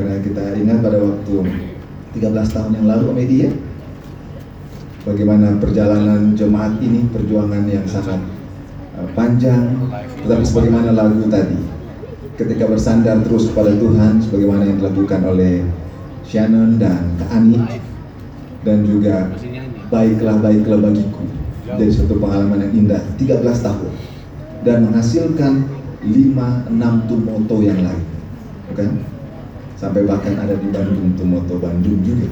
Karena kita ingat pada waktu 13 tahun yang lalu media bagaimana perjalanan jemaat ini perjuangan yang sangat uh, panjang tetapi sebagaimana lagu tadi ketika bersandar terus kepada Tuhan sebagaimana yang dilakukan oleh Shannon dan Kak Ani dan juga baiklah baiklah bagiku dari suatu pengalaman yang indah 13 tahun dan menghasilkan 5 6 tumoto yang lain bukan sampai bahkan ada di Bandung Tumoto Bandung juga.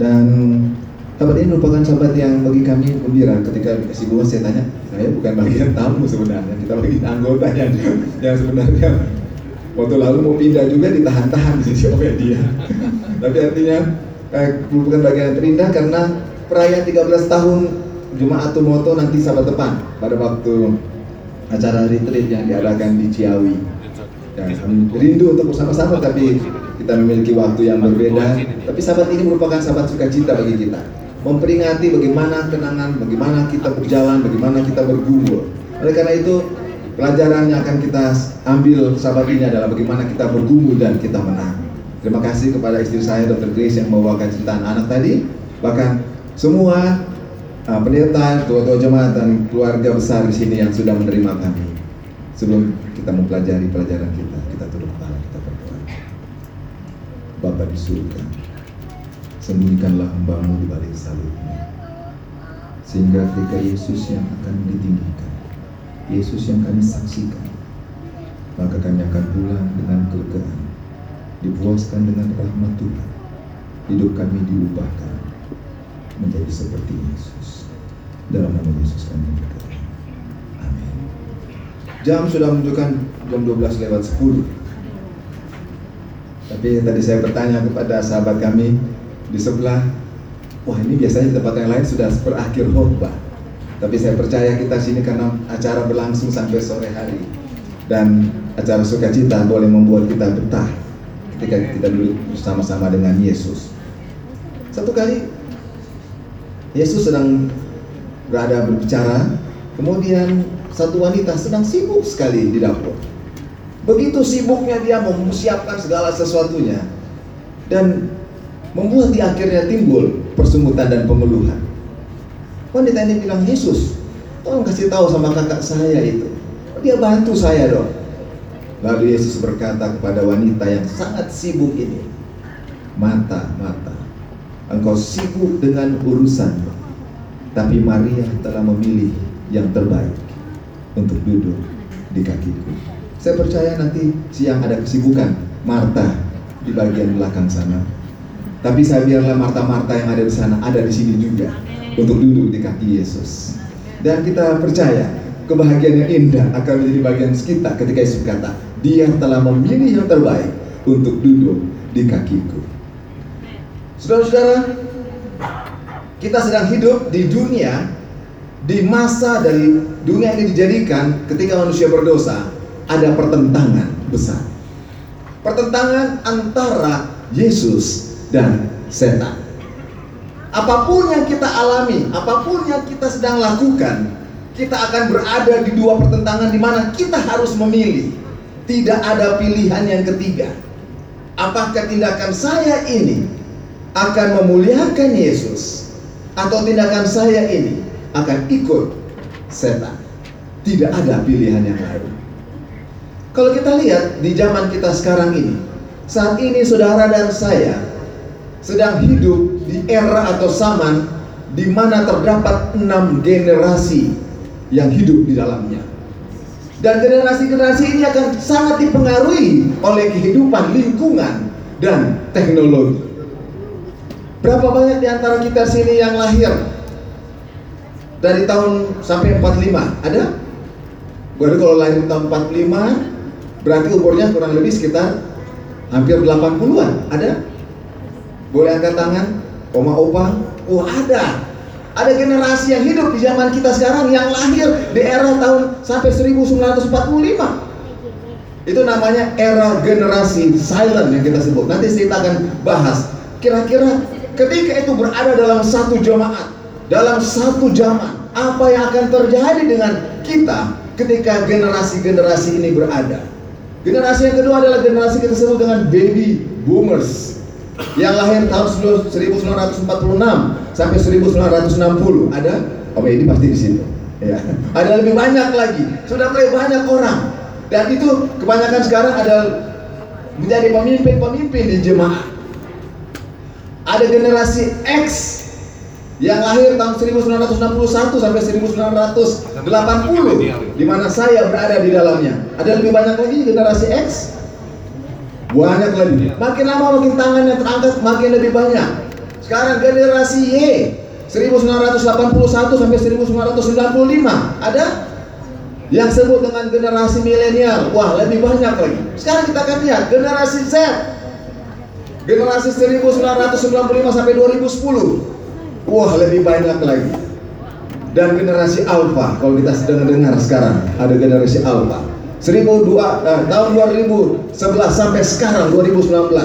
Dan sahabat ini merupakan sahabat yang bagi kami gembira. Ketika dikasih bunga saya tanya saya bukan bagian tamu sebenarnya kita bagian anggota yang yang sebenarnya. Waktu lalu mau pindah juga ditahan-tahan di sisi dia tapi artinya eh, merupakan bagian yang terindah karena perayaan 13 tahun Jumat Tumoto nanti sahabat depan pada waktu acara retreat yang diadakan di Ciawi Ya, rindu untuk bersama-sama tapi kita memiliki waktu yang berbeda. Tapi sahabat ini merupakan sahabat sukacita bagi kita. Memperingati bagaimana kenangan, bagaimana kita berjalan, bagaimana kita bergumul. Oleh karena itu, pelajaran yang akan kita ambil sahabat ini adalah bagaimana kita bergumul dan kita menang. Terima kasih kepada istri saya Dr. Grace yang membawakan cerita anak tadi. Bahkan semua uh, pendeta, tua-tua jemaat dan keluarga besar di sini yang sudah menerima kami. Sebelum kita mempelajari pelajaran kita, kita tunduk kepala kita berdoa. Bapa di surga, sembunyikanlah hambamu di balik salibmu, sehingga ketika Yesus yang akan ditinggikan, Yesus yang kami saksikan, maka kami akan pulang dengan kelegaan, dipuaskan dengan rahmat Tuhan, hidup kami diubahkan menjadi seperti Yesus. Dalam nama Yesus kami berdoa. Jam sudah menunjukkan jam 12 lewat 10. Tapi tadi saya bertanya kepada sahabat kami di sebelah, wah ini biasanya tempat yang lain sudah berakhir khotbah. Tapi saya percaya kita sini karena acara berlangsung sampai sore hari dan acara sukacita boleh membuat kita betah ketika kita duduk bersama-sama dengan Yesus. Satu kali Yesus sedang berada berbicara, kemudian satu wanita sedang sibuk sekali di dapur. Begitu sibuknya dia mempersiapkan segala sesuatunya dan membuat di akhirnya timbul persungutan dan pengeluhan. Wanita ini bilang, Yesus, tolong kasih tahu sama kakak saya itu. Dia bantu saya dong. Lalu Yesus berkata kepada wanita yang sangat sibuk ini, mata, mata, engkau sibuk dengan urusan, tapi Maria telah memilih yang terbaik untuk duduk di kakiku. Saya percaya nanti siang ada kesibukan Marta di bagian belakang sana. Tapi saya biarlah Marta-Marta yang ada di sana ada di sini juga untuk duduk di kaki Yesus. Dan kita percaya kebahagiaan yang indah akan menjadi bagian kita ketika Yesus berkata, Dia telah memilih yang terbaik untuk duduk di kakiku. Saudara-saudara, kita sedang hidup di dunia di masa dari dunia ini dijadikan ketika manusia berdosa ada pertentangan besar. Pertentangan antara Yesus dan setan. Apa pun yang kita alami, apa pun yang kita sedang lakukan, kita akan berada di dua pertentangan di mana kita harus memilih. Tidak ada pilihan yang ketiga. Apakah tindakan saya ini akan memuliakan Yesus atau tindakan saya ini akan ikut setan? Tidak ada pilihan yang lain. Kalau kita lihat di zaman kita sekarang ini, saat ini saudara dan saya sedang hidup di era atau zaman di mana terdapat enam generasi yang hidup di dalamnya. Dan generasi-generasi ini akan sangat dipengaruhi oleh kehidupan, lingkungan, dan teknologi. Berapa banyak di antara kita sini yang lahir dari tahun sampai 45? Ada? Baru kalau lahir tahun 45 berarti umurnya kurang lebih sekitar hampir 80-an. Ada? Boleh angkat tangan? Oma opa? Oh ada. Ada generasi yang hidup di zaman kita sekarang yang lahir di era tahun sampai 1945. Itu namanya era generasi silent yang kita sebut. Nanti kita akan bahas. Kira-kira ketika itu berada dalam satu jemaat, dalam satu zaman, apa yang akan terjadi dengan kita ketika generasi-generasi ini berada? Generasi yang kedua adalah generasi kita sebut dengan baby boomers yang lahir tahun 1946 sampai 1960 ada? Oh ini pasti di sini ya. Ada lebih banyak lagi. Sudah mulai banyak orang. Dan itu kebanyakan sekarang ada menjadi pemimpin-pemimpin di jemaah. Ada generasi X yang lahir tahun 1961 sampai 1980 di mana saya berada di dalamnya ada lebih banyak lagi generasi X banyak lagi. Makin lama makin tangan yang terangkat makin lebih banyak. Sekarang generasi Y 1981 sampai 1995 ada yang sebut dengan generasi milenial. Wah, lebih banyak lagi. Sekarang kita akan lihat generasi Z. Generasi 1995 sampai 2010. Wah, lebih banyak lagi. Dan generasi Alpha, kalau kita sedang dengar sekarang, ada generasi Alpha. 1002 eh, tahun 2011 sampai sekarang 2019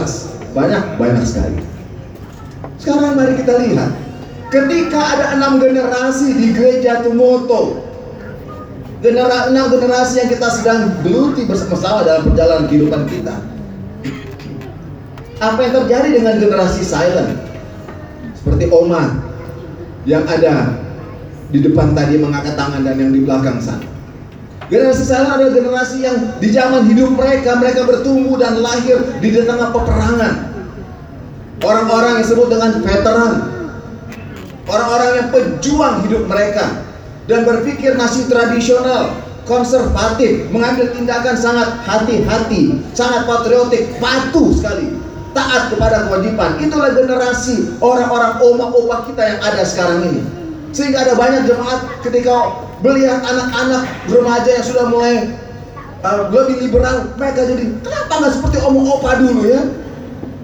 banyak banyak sekali. Sekarang mari kita lihat ketika ada enam generasi di gereja Tumoto genera enam generasi yang kita sedang geluti bersama-sama dalam perjalanan kehidupan kita. Apa yang terjadi dengan generasi silent? Seperti Oma yang ada di depan tadi mengangkat tangan dan yang di belakang sana. Generasi silent adalah generasi yang di zaman hidup mereka mereka bertumbuh dan lahir di tengah peperangan. Orang-orang yang disebut dengan veteran. Orang-orang yang pejuang hidup mereka dan berpikir masih tradisional, konservatif, mengambil tindakan sangat hati-hati, sangat patriotik, patuh sekali, taat kepada kewajiban. Itulah generasi orang-orang oma opa kita yang ada sekarang ini. Sehingga ada banyak jemaat ketika melihat anak-anak remaja yang sudah mulai uh, lebih liberal, mereka jadi kenapa nggak seperti omong opa dulu ya?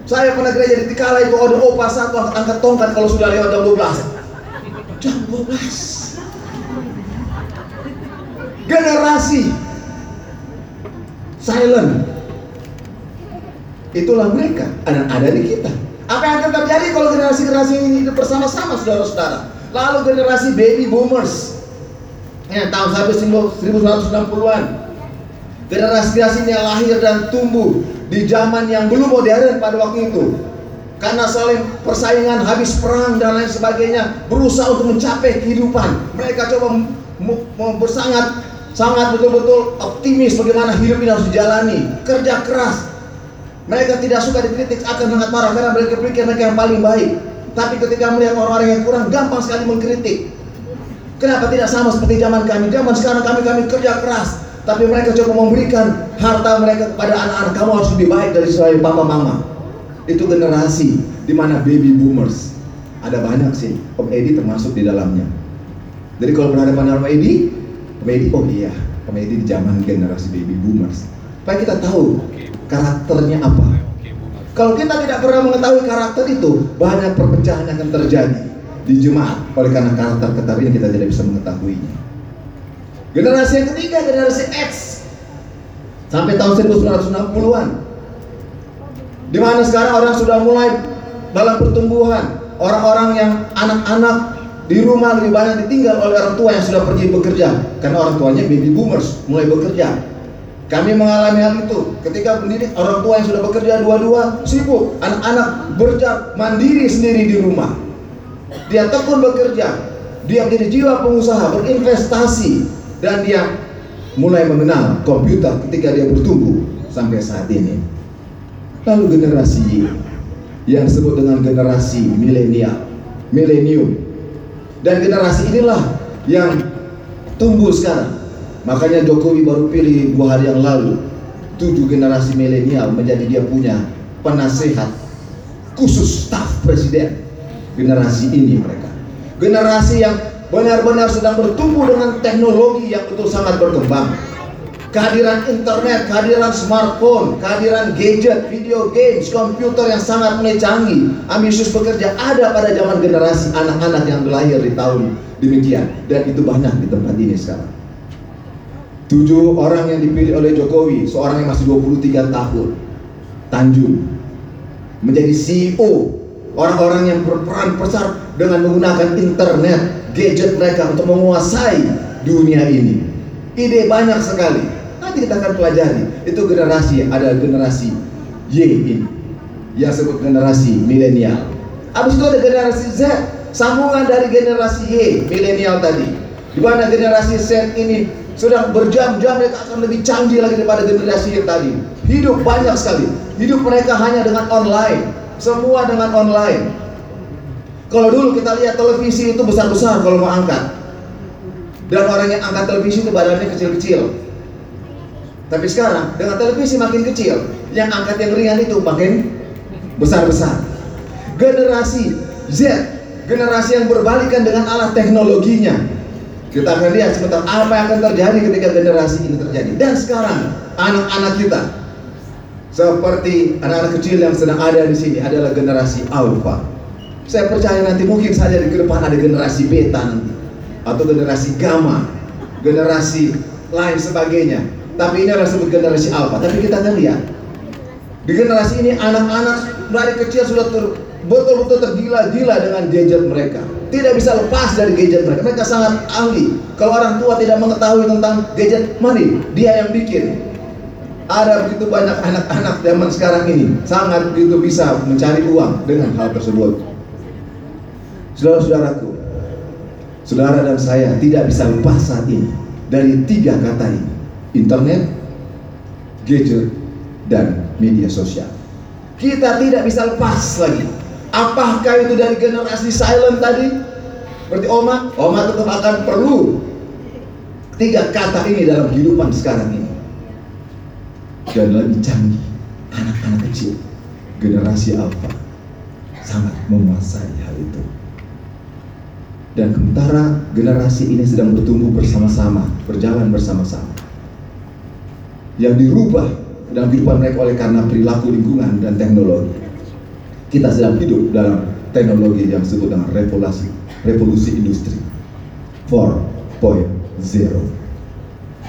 Saya pernah gereja di Tikala itu ada opa satu angkat tongkat kalau sudah lewat jam 12 Jam 12 Generasi Silent Itulah mereka Dan ada di kita. Apa yang akan terjadi kalau generasi-generasi ini hidup bersama-sama saudara-saudara? Lalu generasi baby boomers. Ya, Tahun sampai 1960-an Generasi-generasi yang lahir dan tumbuh Di zaman yang belum modern pada waktu itu. Karena saling persaingan habis perang dan lain sebagainya berusaha untuk mencapai kehidupan. Mereka coba bersangat sangat betul-betul optimis bagaimana hidup ini harus dijalani. Kerja keras mereka tidak suka dikritik akan sangat marah. Karena mereka pikir mereka yang paling baik. Tapi ketika melihat orang-orang yang kurang gampang sekali mengkritik. Kenapa tidak sama seperti zaman kami? Zaman sekarang kami kami kerja keras. Tapi mereka coba memberikan harta mereka kepada anak-anak. Kamu harus lebih baik dari sebagai papa mama. Itu generasi di mana baby boomers. Ada banyak sih, Om Edi termasuk di dalamnya. Jadi kalau berhadapan dengan Om Edi, Om Edi, oh iya, Om Edi di zaman generasi baby boomers. Supaya kita tahu karakternya apa. Kalau kita tidak pernah mengetahui karakter itu, banyak perpecahan yang akan terjadi di jemaat. Oleh karena karakter ketar ini kita tidak bisa mengetahuinya. Generasi yang ketiga, generasi X. Sampai tahun 1960-an. Di mana sekarang orang sudah mulai dalam pertumbuhan. Orang-orang yang anak-anak di rumah lebih banyak ditinggal oleh orang tua yang sudah pergi bekerja. Karena orang tuanya baby boomers mulai bekerja. Kami mengalami hal itu ketika mendidik orang tua yang sudah bekerja dua-dua sibuk, anak-anak berjak mandiri sendiri di rumah. Dia tekun bekerja, dia menjadi jiwa pengusaha, berinvestasi, dan dia mulai mengenal komputer ketika dia bertumbuh sampai saat ini. Lalu generasi yang disebut dengan generasi milenial, milenium. Dan generasi inilah yang tumbuh sekarang. Makanya Jokowi baru pilih dua hari yang lalu. Tujuh generasi milenial menjadi dia punya penasehat khusus staf presiden generasi ini mereka. Generasi yang benar-benar sedang bertumbuh dengan teknologi yang betul sangat berkembang. Kehadiran internet, kehadiran smartphone, kehadiran gadget, video games, komputer yang sangat mulai canggih, ambisius bekerja ada pada zaman generasi anak-anak yang lahir di tahun demikian. Dan itu banyak di tempat ini sekarang. Tujuh orang yang dipilih oleh Jokowi, seorang yang masih 23 tahun, Tanjung, menjadi CEO, orang-orang yang berperan besar dengan menggunakan internet, gadget mereka untuk menguasai dunia ini. Ide banyak sekali. Nanti kita akan pelajari. Itu generasi, ada generasi Y ini, yang sebut generasi milenial. Habis itu ada generasi Z, sambungan dari generasi Y, milenial tadi. Di mana generasi Z ini sudah berjam-jam mereka akan lebih canggih lagi daripada generasi yang tadi. Hidup banyak sekali. Hidup mereka hanya dengan online. Semua dengan online. Kalau dulu kita lihat televisi itu besar-besar kalau mau angkat. Dan orang yang angkat televisi itu badannya kecil-kecil. Tapi sekarang dengan televisi makin kecil, yang angkat yang ringan itu makin besar-besar. Generasi Z, generasi yang berbalikan dengan alat teknologinya. Kita akan lihat sebentar apa yang akan terjadi ketika generasi ini terjadi. Dan sekarang anak-anak kita seperti anak-anak kecil yang sedang ada di sini adalah generasi alpha. Saya percaya nanti mungkin saja di depan ada generasi beta nanti atau generasi gamma, generasi lain sebagainya. Tapi ini adalah sebut generasi alpha. Tapi kita akan lihat di generasi ini anak-anak dari kecil sudah ter, betul-betul tergila-gila dengan gadget mereka tidak bisa lepas dari gadget mereka. Mereka sangat ahli. Kalau orang tua tidak mengetahui tentang gadget, mari dia yang bikin. Ada begitu banyak anak-anak zaman sekarang ini sangat begitu bisa mencari uang dengan hal tersebut. Saudara-saudaraku, saudara dan saya tidak bisa lepas saat ini dari tiga kata ini: internet, gadget, dan media sosial. Kita tidak bisa lepas lagi. Apakah itu dari generasi silent tadi? Berarti Oma, Oma tetap akan perlu tiga kata ini dalam kehidupan sekarang ini. Dan lebih canggih, anak-anak kecil, generasi alpha sangat menguasai hal itu. Dan sementara generasi ini sedang bertumbuh bersama-sama, berjalan bersama-sama. Yang dirubah dalam kehidupan mereka oleh karena perilaku lingkungan dan teknologi kita sedang hidup dalam teknologi yang disebut dengan revolusi revolusi industri 4.0.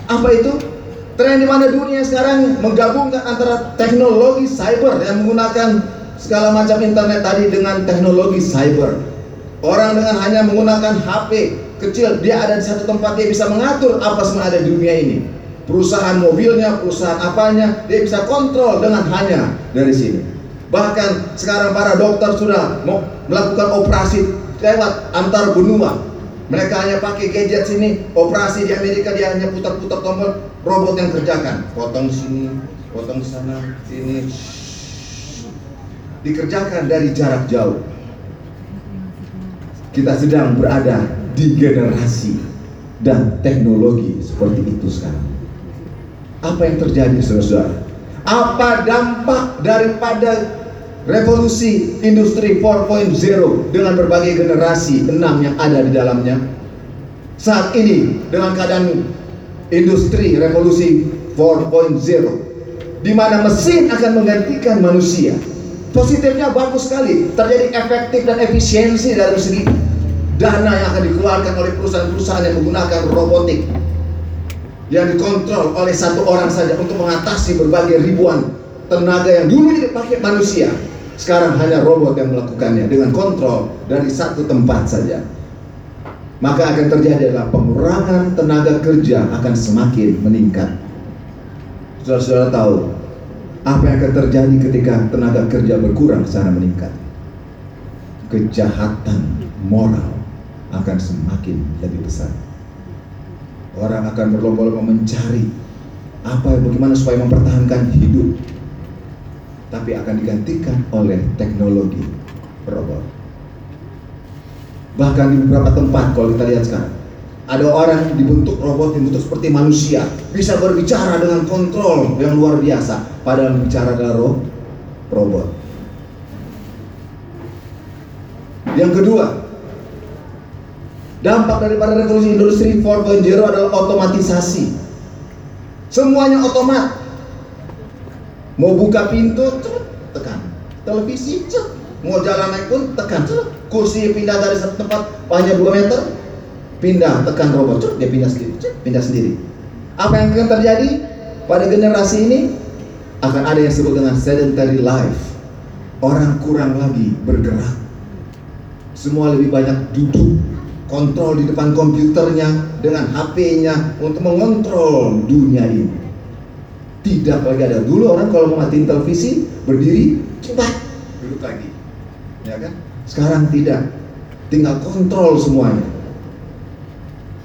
Apa itu? Tren di mana dunia sekarang menggabungkan antara teknologi cyber yang menggunakan segala macam internet tadi dengan teknologi cyber. Orang dengan hanya menggunakan HP kecil, dia ada di satu tempat dia bisa mengatur apa semua ada di dunia ini. Perusahaan mobilnya, perusahaan apanya, dia bisa kontrol dengan hanya dari sini. Bahkan sekarang para dokter sudah mau melakukan operasi lewat antar benua. Mereka hanya pakai gadget sini, operasi di Amerika dia hanya putar-putar tombol, robot yang kerjakan. Potong sini, potong sana, sini. Dikerjakan dari jarak jauh. Kita sedang berada di generasi dan teknologi seperti itu sekarang. Apa yang terjadi saudara-saudara? Apa dampak daripada revolusi industri 4.0 dengan berbagai generasi enam yang ada di dalamnya. Saat ini dengan keadaan industri revolusi 4.0 di mana mesin akan menggantikan manusia. Positifnya bagus sekali, terjadi efektif dan efisiensi dari segi dana yang akan dikeluarkan oleh perusahaan-perusahaan yang menggunakan robotik yang dikontrol oleh satu orang saja untuk mengatasi berbagai ribuan tenaga yang dulu dipakai manusia. Sekarang hanya robot yang melakukannya dengan kontrol dari satu tempat saja. Maka akan terjadi adalah pengurangan tenaga kerja akan semakin meningkat. Saudara-saudara tahu apa yang akan terjadi ketika tenaga kerja berkurang secara meningkat? Kejahatan moral akan semakin lebih besar orang akan berlomba-lomba mencari apa bagaimana supaya mempertahankan hidup tapi akan digantikan oleh teknologi robot. Bahkan di beberapa tempat kalau kita lihat sekarang ada orang dibentuk robot dibentuk seperti manusia bisa berbicara dengan kontrol yang luar biasa padahal bicara adalah ro robot. Yang kedua Dampak daripada revolusi industri 4.0 adalah otomatisasi. Semuanya otomat. Mau buka pintu, tekan. Televisi, cepet. Mau jalan naik pun, tekan. Kursi pindah dari satu tempat hanya 2 meter, pindah, tekan robot, cepet. Dia pindah sendiri, pindah sendiri. Apa yang akan terjadi pada generasi ini? Akan ada yang disebut dengan sedentary life. Orang kurang lagi bergerak. Semua lebih banyak duduk, kontrol di depan komputernya dengan HP-nya untuk mengontrol dunia ini. Tidak lagi ada dulu orang kalau mau matiin televisi berdiri cepat duduk lagi, ya kan? Sekarang tidak, tinggal kontrol semuanya.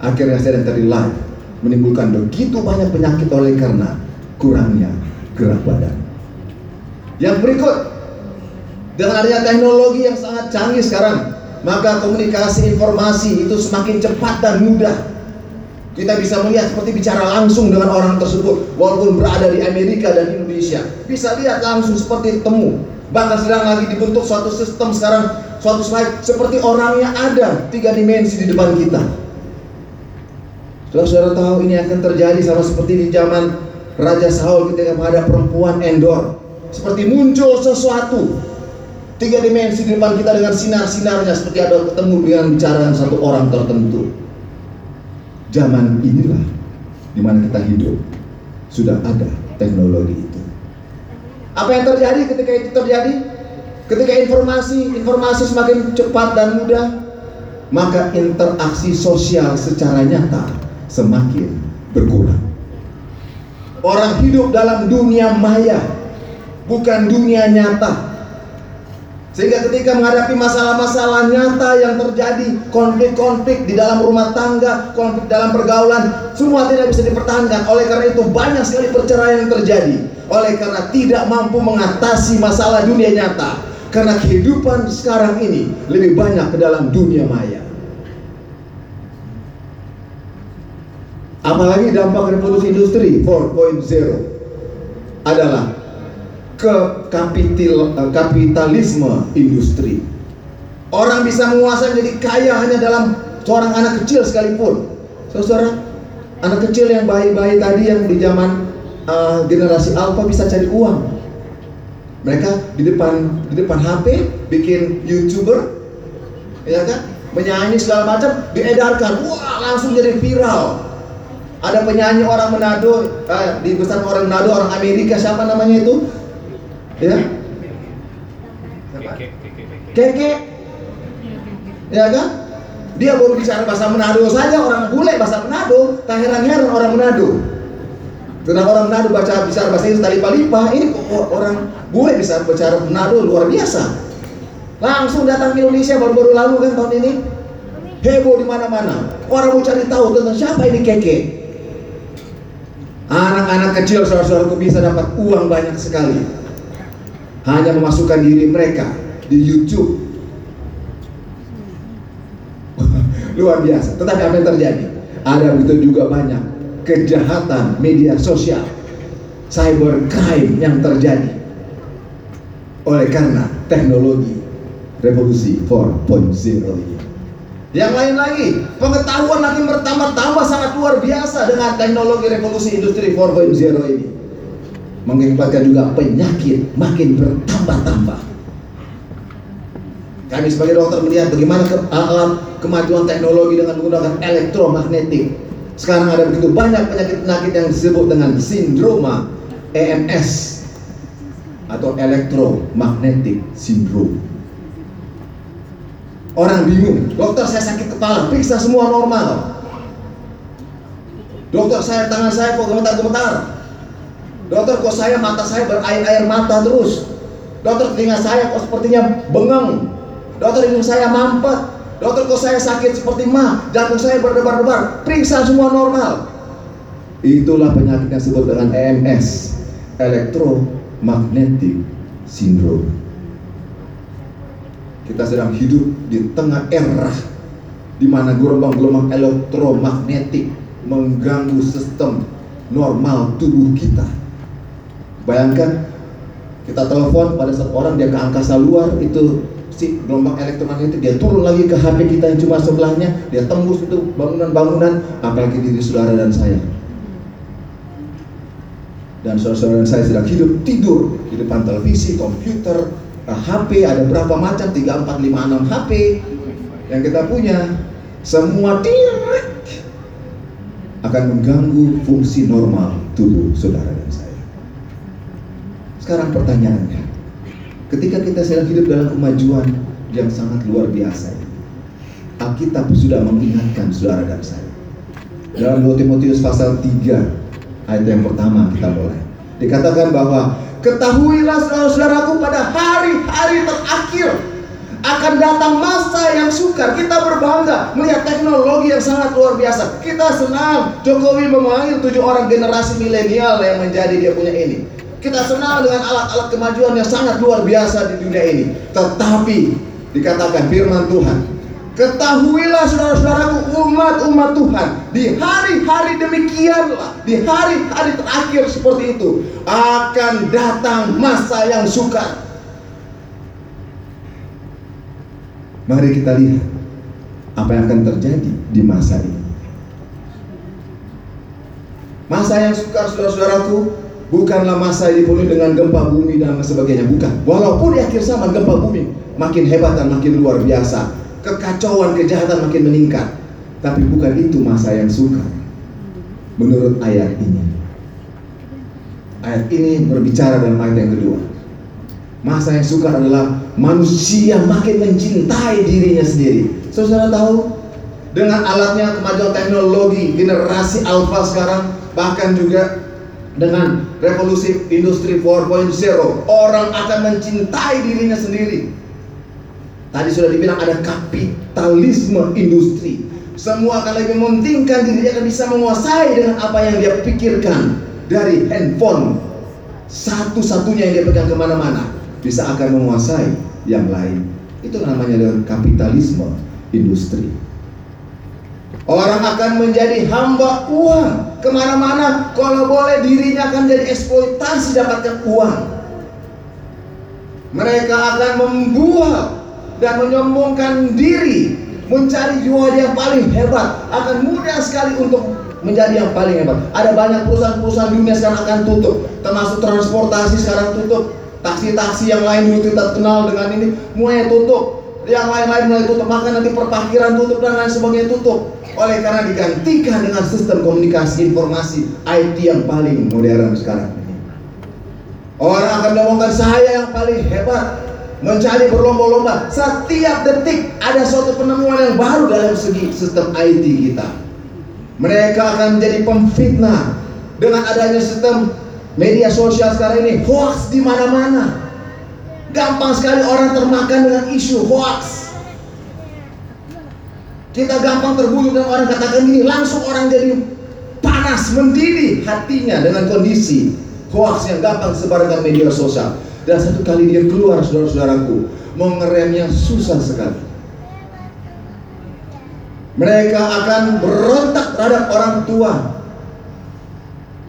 Akhirnya sedentary life menimbulkan begitu banyak penyakit oleh karena kurangnya gerak badan. Yang berikut dengan adanya teknologi yang sangat canggih sekarang, maka komunikasi informasi itu semakin cepat dan mudah. Kita bisa melihat seperti bicara langsung dengan orang tersebut walaupun berada di Amerika dan Indonesia. Bisa lihat langsung seperti temu. Bahkan sedang lagi dibentuk suatu sistem sekarang suatu slide seperti orangnya ada tiga dimensi di depan kita. Saudara-saudara tahu ini akan terjadi sama seperti di zaman Raja Saul ketika menghadap perempuan Endor. Seperti muncul sesuatu tiga dimensi di depan kita dengan sinar-sinarnya seperti ada ketemu dengan bicara dengan satu orang tertentu. Zaman inilah di mana kita hidup sudah ada teknologi itu. Apa yang terjadi ketika itu terjadi? Ketika informasi informasi semakin cepat dan mudah, maka interaksi sosial secara nyata semakin berkurang. Orang hidup dalam dunia maya, bukan dunia nyata. Sehingga ketika menghadapi masalah-masalah nyata yang terjadi, konflik-konflik di dalam rumah tangga, konflik dalam pergaulan, semua tidak bisa dipertahankan. Oleh karena itu banyak sekali perceraian yang terjadi. Oleh karena tidak mampu mengatasi masalah dunia nyata. Karena kehidupan sekarang ini lebih banyak ke dalam dunia maya. Apalagi dampak revolusi industri 4.0 adalah ke kapital, eh, kapitalisme industri. Orang bisa menguasai menjadi kaya hanya dalam seorang anak kecil sekalipun. Saudara, anak kecil yang bayi-bayi tadi yang di zaman uh, generasi alpha bisa cari uang. Mereka di depan di depan HP bikin youtuber, ya kan? Menyanyi segala macam, diedarkan, wah langsung jadi viral. Ada penyanyi orang Manado, eh, di besar orang Manado, orang Amerika, siapa namanya itu? Ya? Keke. Ya kan? Dia baru bicara bahasa Manado saja, orang bule bahasa Manado, tak heran-heran orang Manado. Kenapa orang Manado baca bicara bahasa Inggris tali lipa ini orang bule bisa bicara Manado luar biasa. Langsung datang ke Indonesia baru-baru lalu kan tahun ini. Heboh di mana-mana. Orang mau cari tahu tentang siapa ini Keke. Anak-anak kecil saudara-saudaraku bisa dapat uang banyak sekali hanya memasukkan diri mereka di YouTube. Luar biasa. Tetapi apa yang terjadi? Ada begitu juga banyak kejahatan media sosial, cyber crime yang terjadi. oleh karena teknologi revolusi 4.0 ini. Yang lain lagi, pengetahuan makin bertambah-tambah sangat luar biasa dengan teknologi revolusi industri 4.0 ini. Mengakibatkan juga penyakit makin bertambah-tambah. Kami sebagai dokter melihat bagaimana ke, alam kemajuan teknologi dengan menggunakan elektromagnetik. Sekarang ada begitu banyak penyakit-penyakit yang disebut dengan sindroma EMS atau electromagnetic syndrome. Orang bingung, dokter saya sakit kepala, periksa semua normal. Dokter saya tangan saya kok gemetar-gemetar. Dokter kok saya mata saya berair-air mata terus. Dokter telinga saya kok sepertinya bengeng. Dokter hidung saya mampet. Dokter kok saya sakit seperti mah, jantung saya berdebar-debar. Periksa semua normal. Itulah penyakit yang disebut dengan EMS, Electromagnetic Syndrome. Kita sedang hidup di tengah era di mana gelombang-gelombang elektromagnetik mengganggu sistem normal tubuh kita. Bayangkan kita telepon pada saat orang dia ke angkasa luar itu si gelombang elektromagnetik dia turun lagi ke HP kita yang cuma sebelahnya dia tembus itu bangunan-bangunan apalagi diri saudara dan saya dan saudara-saudara saya sedang hidup tidur di depan televisi, komputer, HP ada berapa macam 3, 4, 5, 6 HP yang kita punya semua direct akan mengganggu fungsi normal tubuh saudara dan saya. Sekarang pertanyaannya, ketika kita sedang hidup dalam kemajuan yang sangat luar biasa Alkitab sudah mengingatkan saudara dan saya. Dalam 2 Timotius pasal 3 ayat yang pertama kita mulai. Dikatakan bahwa ketahuilah saudara-saudaraku pada hari-hari terakhir akan datang masa yang sukar. Kita berbangga melihat teknologi yang sangat luar biasa. Kita senang Jokowi memanggil tujuh orang generasi milenial yang menjadi dia punya ini. Kita senang dengan alat-alat kemajuan yang sangat luar biasa di dunia ini. Tetapi dikatakan firman Tuhan, Ketahuilah saudara-saudaraku umat-umat Tuhan Di hari-hari demikianlah Di hari-hari terakhir seperti itu Akan datang masa yang sukar Mari kita lihat Apa yang akan terjadi di masa ini Masa yang sukar saudara-saudaraku Bukanlah masa dipenuhi dengan gempa bumi dan sebagainya Bukan Walaupun di akhir zaman gempa bumi Makin hebat dan makin luar biasa kekacauan kejahatan makin meningkat. Tapi bukan itu masa yang sukar. Menurut ayat ini. Ayat ini berbicara dalam ayat yang kedua. Masa yang sukar adalah manusia makin mencintai dirinya sendiri. Saudara tahu dengan alatnya kemajuan teknologi generasi alfa sekarang bahkan juga dengan revolusi industri 4.0 orang akan mencintai dirinya sendiri Tadi sudah dibilang ada kapitalisme industri. Semua akan lebih mementingkan diri dia akan bisa menguasai dengan apa yang dia pikirkan dari handphone. Satu-satunya yang dia pegang ke mana-mana bisa akan menguasai yang lain. Itu namanya dengan kapitalisme industri. Orang akan menjadi hamba uang. Ke mana-mana. Kalau boleh dirinya akan jadi eksploitasi dapatkan uang. Mereka akan membuat dan menyombongkan diri mencari jiwa yang paling hebat. Akan mudah sekali untuk menjadi yang paling hebat. Ada banyak perusahaan-perusahaan dunia sekarang akan tutup. Termasuk transportasi sekarang tutup. Taksi-taksi yang lain dulu kita kenal dengan ini mulai tutup yang lain-lain mulai tutup maka nanti perparkiran tutup dan lain sebagainya tutup. Oleh karena digantikan dengan sistem komunikasi informasi IT yang paling modern sekarang orang akan mengomongkan saya yang paling hebat mencari berlomba-lomba. Setiap detik ada suatu penemuan yang baru dalam segi sistem IT kita. Mereka akan menjadi pemfitnah dengan adanya sistem media sosial sekarang ini. Hoax di mana-mana gampang sekali orang termakan dengan isu hoax. Kita gampang terbunuh dengan orang katakan gini langsung orang jadi panas mendidih hatinya dengan kondisi hoax yang gampang sebarkan media sosial. Dan satu kali dia keluar saudara-saudaraku Mau susah sekali. Mereka akan berontak terhadap orang tua.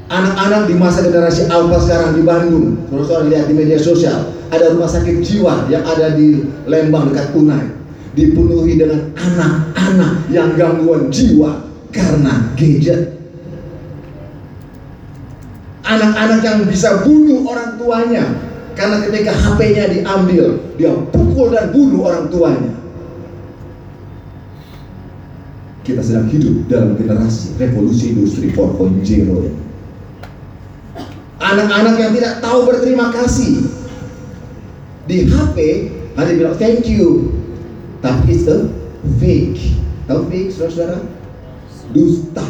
Anak-anak di masa generasi alpha sekarang di Bandung Saudara-saudara lihat di media sosial ada rumah sakit jiwa yang ada di Lembang dekat Unai dipenuhi dengan anak-anak yang gangguan jiwa karena gadget. Anak-anak yang bisa bunuh orang tuanya karena ketika HP-nya diambil, dia pukul dan bunuh orang tuanya. Kita sedang hidup dalam generasi revolusi industri 4.0 ini. Anak-anak yang tidak tahu berterima kasih di HP ada bilang thank you, tapi it's a fake. Tahu fake, saudara-saudara? Dusta,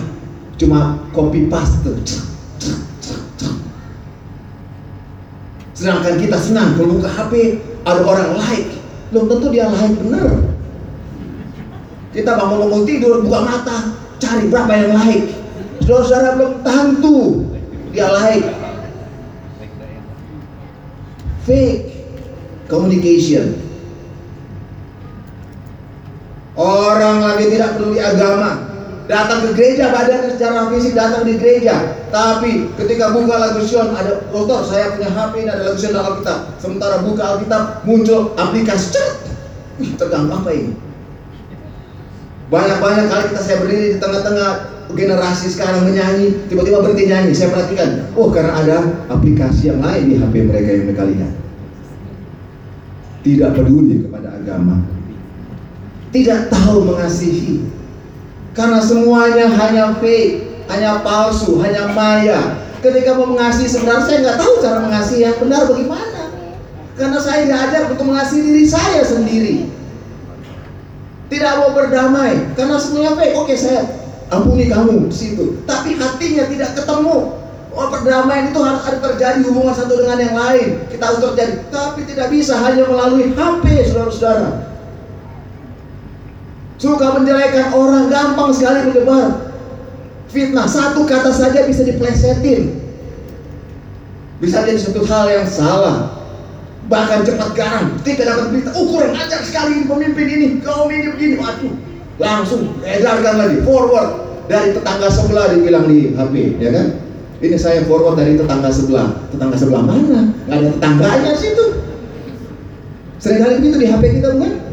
cuma copy paste. Sedangkan kita senang kalau buka HP ada orang like, belum tentu dia like bener. Kita bangun-bangun tidur buka mata cari berapa yang like. Saudara-saudara belum tentu dia like. Fake communication. Orang lagi tidak peduli agama, datang ke gereja badannya secara fisik datang di gereja, tapi ketika buka lagu Sion ada kotor, saya punya HP ini ada lagu Sion dalam Alkitab. Sementara buka Alkitab muncul aplikasi cat. Wih, terganggu apa ini? Banyak-banyak kali kita saya berdiri di tengah-tengah generasi sekarang menyanyi, tiba-tiba berhenti nyanyi. Saya perhatikan, oh karena ada aplikasi yang lain di HP mereka yang mereka lihat. Tidak peduli kepada agama, tidak tahu mengasihi, karena semuanya hanya fake, hanya palsu, hanya maya. Ketika mau mengasihi sebenarnya saya nggak tahu cara mengasihi yang benar bagaimana. Karena saya diajar untuk mengasihi diri saya sendiri. Tidak mau berdamai karena semuanya fake. Oke saya ampuni kamu di situ, tapi hatinya tidak ketemu. Oh perdamaian itu harus ada terjadi hubungan satu dengan yang lain. Kita harus terjadi, tapi tidak bisa hanya melalui HP, saudara-saudara. Suka menjelekan orang gampang sekali menyebar fitnah. Satu kata saja bisa diplesetin. Bisa jadi satu hal yang salah. Bahkan cepat garam. Ketika dapat berita, oh kurang ajar sekali pemimpin ini. Kaum ini begini. Waduh. Langsung edarkan lagi. Forward. Dari tetangga sebelah dibilang di HP. Ya kan? Ini saya forward dari tetangga sebelah. Tetangga sebelah mana? Gak ada tetangganya situ. Seringkali begitu di HP kita bukan?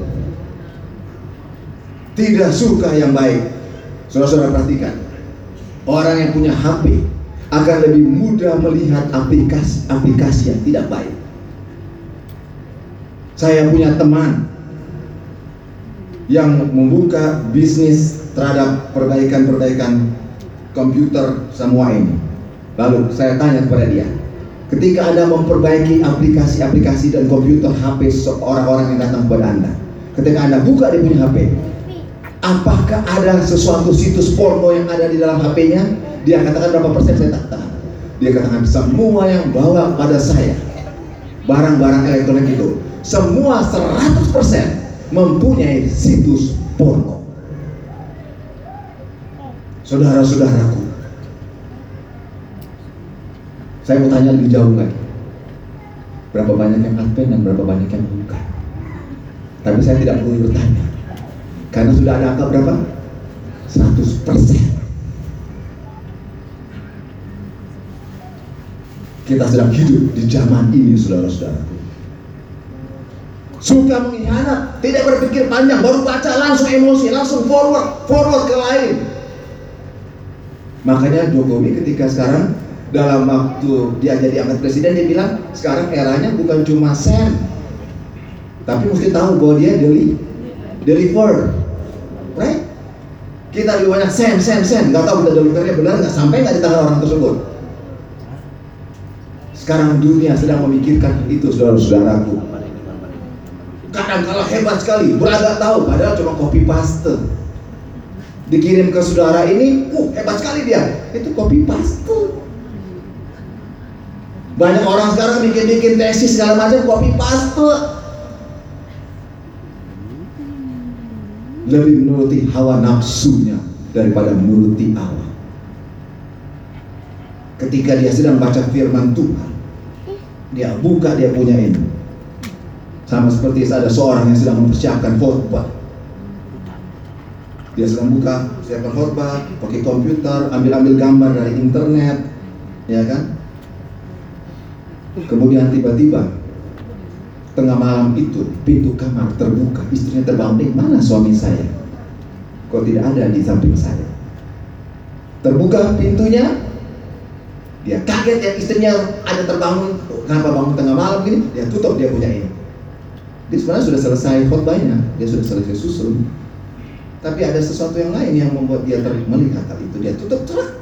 tidak suka yang baik. Saudara-saudara perhatikan, orang yang punya HP akan lebih mudah melihat aplikasi-aplikasi yang tidak baik. Saya punya teman yang membuka bisnis terhadap perbaikan-perbaikan komputer semua ini. Lalu saya tanya kepada dia, ketika Anda memperbaiki aplikasi-aplikasi dan komputer HP orang-orang yang datang kepada Anda, ketika Anda buka dia punya HP, apakah ada sesuatu situs porno yang ada di dalam HP-nya? Dia katakan berapa persen saya tak tahu. Dia katakan semua yang bawa pada saya barang-barang elektronik itu semua 100% mempunyai situs porno. Saudara-saudaraku, saya mau tanya lebih jauh lagi. Berapa banyak yang advent dan berapa banyak yang bukan? Tapi saya tidak perlu bertanya. Karena sudah ada angka berapa? 100%. Kita sedang hidup di zaman ini, saudara-saudaraku. Suka mengkhianat, tidak berpikir panjang, baru baca langsung emosi, langsung forward, forward ke lain. Makanya Jokowi ketika sekarang dalam waktu dia jadi angkat presiden dia bilang sekarang eranya bukan cuma send, tapi mesti tahu bahwa dia deli, deliver, right? Kita lebih banyak send, send, send, nggak tahu kita delivernya benar nggak sampai nggak di tangan orang tersebut. Sekarang dunia sedang memikirkan itu saudara-saudaraku. Kadang kala hebat sekali, beragak tahu, padahal cuma copy paste. Dikirim ke saudara ini, uh hebat sekali dia. Itu copy paste. Banyak orang sekarang bikin-bikin tesis segala macam copy paste. Lebih menuruti hawa nafsunya daripada menuruti Allah. Ketika dia sedang baca firman Tuhan, dia buka dia punya ini. Sama seperti ada seorang yang sedang mempersiapkan khotbah. Dia sedang buka, siapkan khotbah, pakai komputer, ambil-ambil gambar dari internet, ya kan? Kemudian tiba-tiba tengah malam itu pintu kamar terbuka, istrinya terbangun, "Eh, mana suami saya? Kok tidak ada di samping saya?" Terbuka pintunya, dia kaget ya istrinya ada terbangun, kenapa bangun tengah malam gini? Dia tutup dia punya ini. Dia sebenarnya sudah selesai khotbahnya, dia sudah selesai susun. Tapi ada sesuatu yang lain yang membuat dia melihat hal itu. Dia tutup cerak.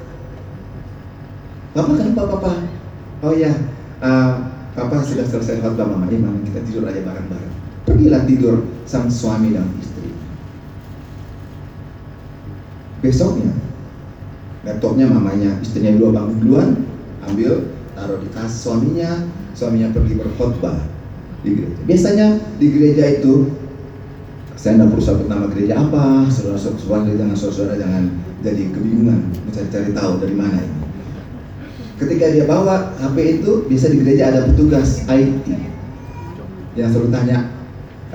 Bapak kenapa papa? Oh ya, eh, papa sudah selesai khotbah mama. Mama kita tidur aja bareng-bareng. Pergilah tidur sang suami dan istri. Besoknya, laptopnya mamanya, istrinya dua bangun duluan, ambil, taruh di tas suaminya, suaminya pergi berkhotbah di gereja. Biasanya di gereja itu saya tidak perlu sebut nama gereja apa, saudara-saudara jangan saudara jangan jadi kebingungan mencari-cari tahu dari mana ini. Ketika dia bawa HP itu, biasa di gereja ada petugas IT yang selalu tanya.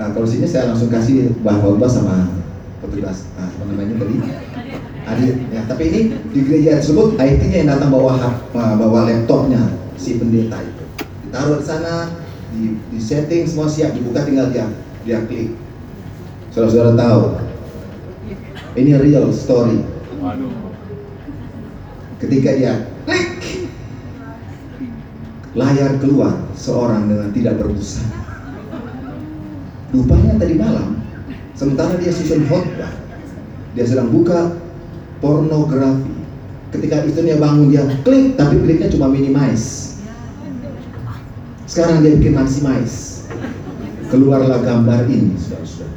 Nah, kalau sini saya langsung kasih bahwa sama petugas nah, apa namanya tadi Adit. Ya, tapi ini di gereja tersebut IT-nya yang datang bawa hap- bawa laptopnya si pendeta itu. Ditaruh di sana, di, di setting semua siap, dibuka tinggal dia dia klik. Saudara-saudara tahu, ini real story. Ketika dia layar keluar seorang dengan tidak berbusana. Rupanya tadi malam, sementara dia susun khotbah, dia sedang buka pornografi. Ketika istrinya bangun dia klik, tapi kliknya cuma minimize. Sekarang dia bikin maximize. Keluarlah gambar ini, saudara-saudara.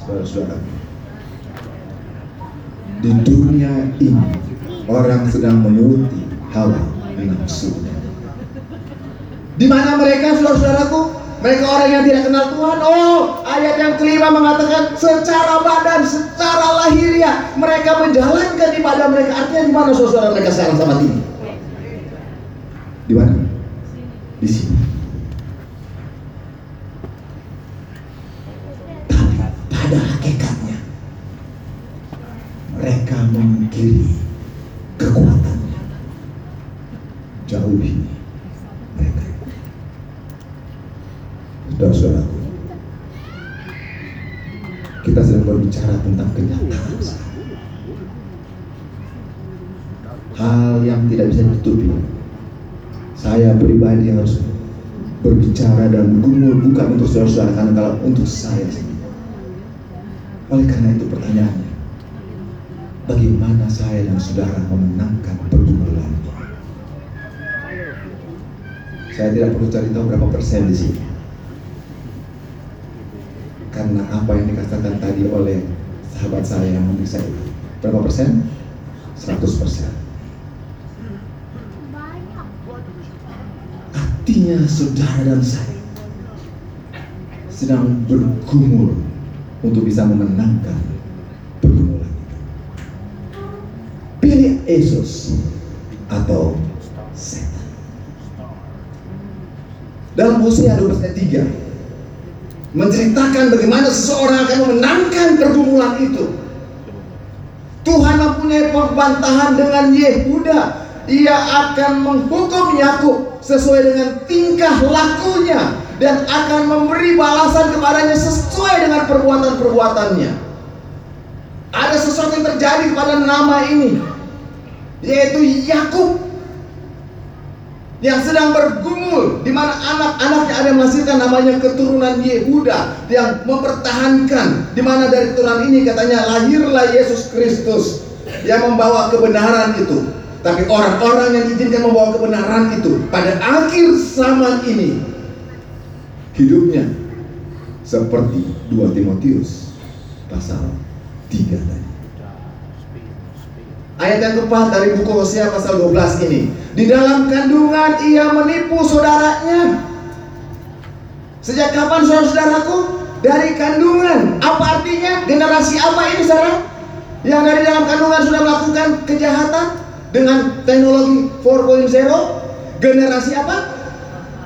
Saudara-saudara. Di dunia ini orang sedang menuruti hawa nafsu. Di mana mereka, saudara-saudaraku? Mereka orang yang tidak kenal Tuhan. Oh, ayat yang kelima mengatakan secara badan, secara lahiriah mereka menjalankan ibadah mereka. Artinya di mana saudara mereka sekarang sama ini? Di mana? Di sini. Untuk saya sendiri. Oleh karena itu pertanyaannya, bagaimana saya dan saudara memenangkan pergumulan? Saya tidak perlu cari tahu berapa persen di sini. Karena apa yang dikatakan tadi oleh sahabat saya yang memeriksa itu. Berapa persen? 100 persen. Artinya saudara dan saya sedang bergumul untuk bisa memenangkan pergumulan itu. Pilih Yesus atau setan. Dalam Hosea 12 ayat 3 menceritakan bagaimana seseorang akan memenangkan pergumulan itu. Tuhan mempunyai pembantahan dengan Yehuda. Ia akan menghukum Yakub sesuai dengan tingkah lakunya dan akan memberi balasan kepadanya sesuai dengan perbuatan-perbuatannya. Ada sesuatu yang terjadi kepada nama ini, yaitu Yakub yang sedang bergumul di mana anak-anaknya ada yang menghasilkan namanya keturunan Yehuda yang mempertahankan di mana dari keturunan ini katanya lahirlah Yesus Kristus yang membawa kebenaran itu. Tapi orang-orang yang diizinkan membawa kebenaran itu pada akhir zaman ini hidupnya seperti 2 Timotius pasal 3 tadi. Ayat yang keempat dari buku Hosea pasal 12 ini. Di dalam kandungan ia menipu saudaranya. Sejak kapan saudara-saudaraku? Dari kandungan. Apa artinya? Generasi apa ini saudara? Yang dari dalam kandungan sudah melakukan kejahatan dengan teknologi 4.0? Generasi apa?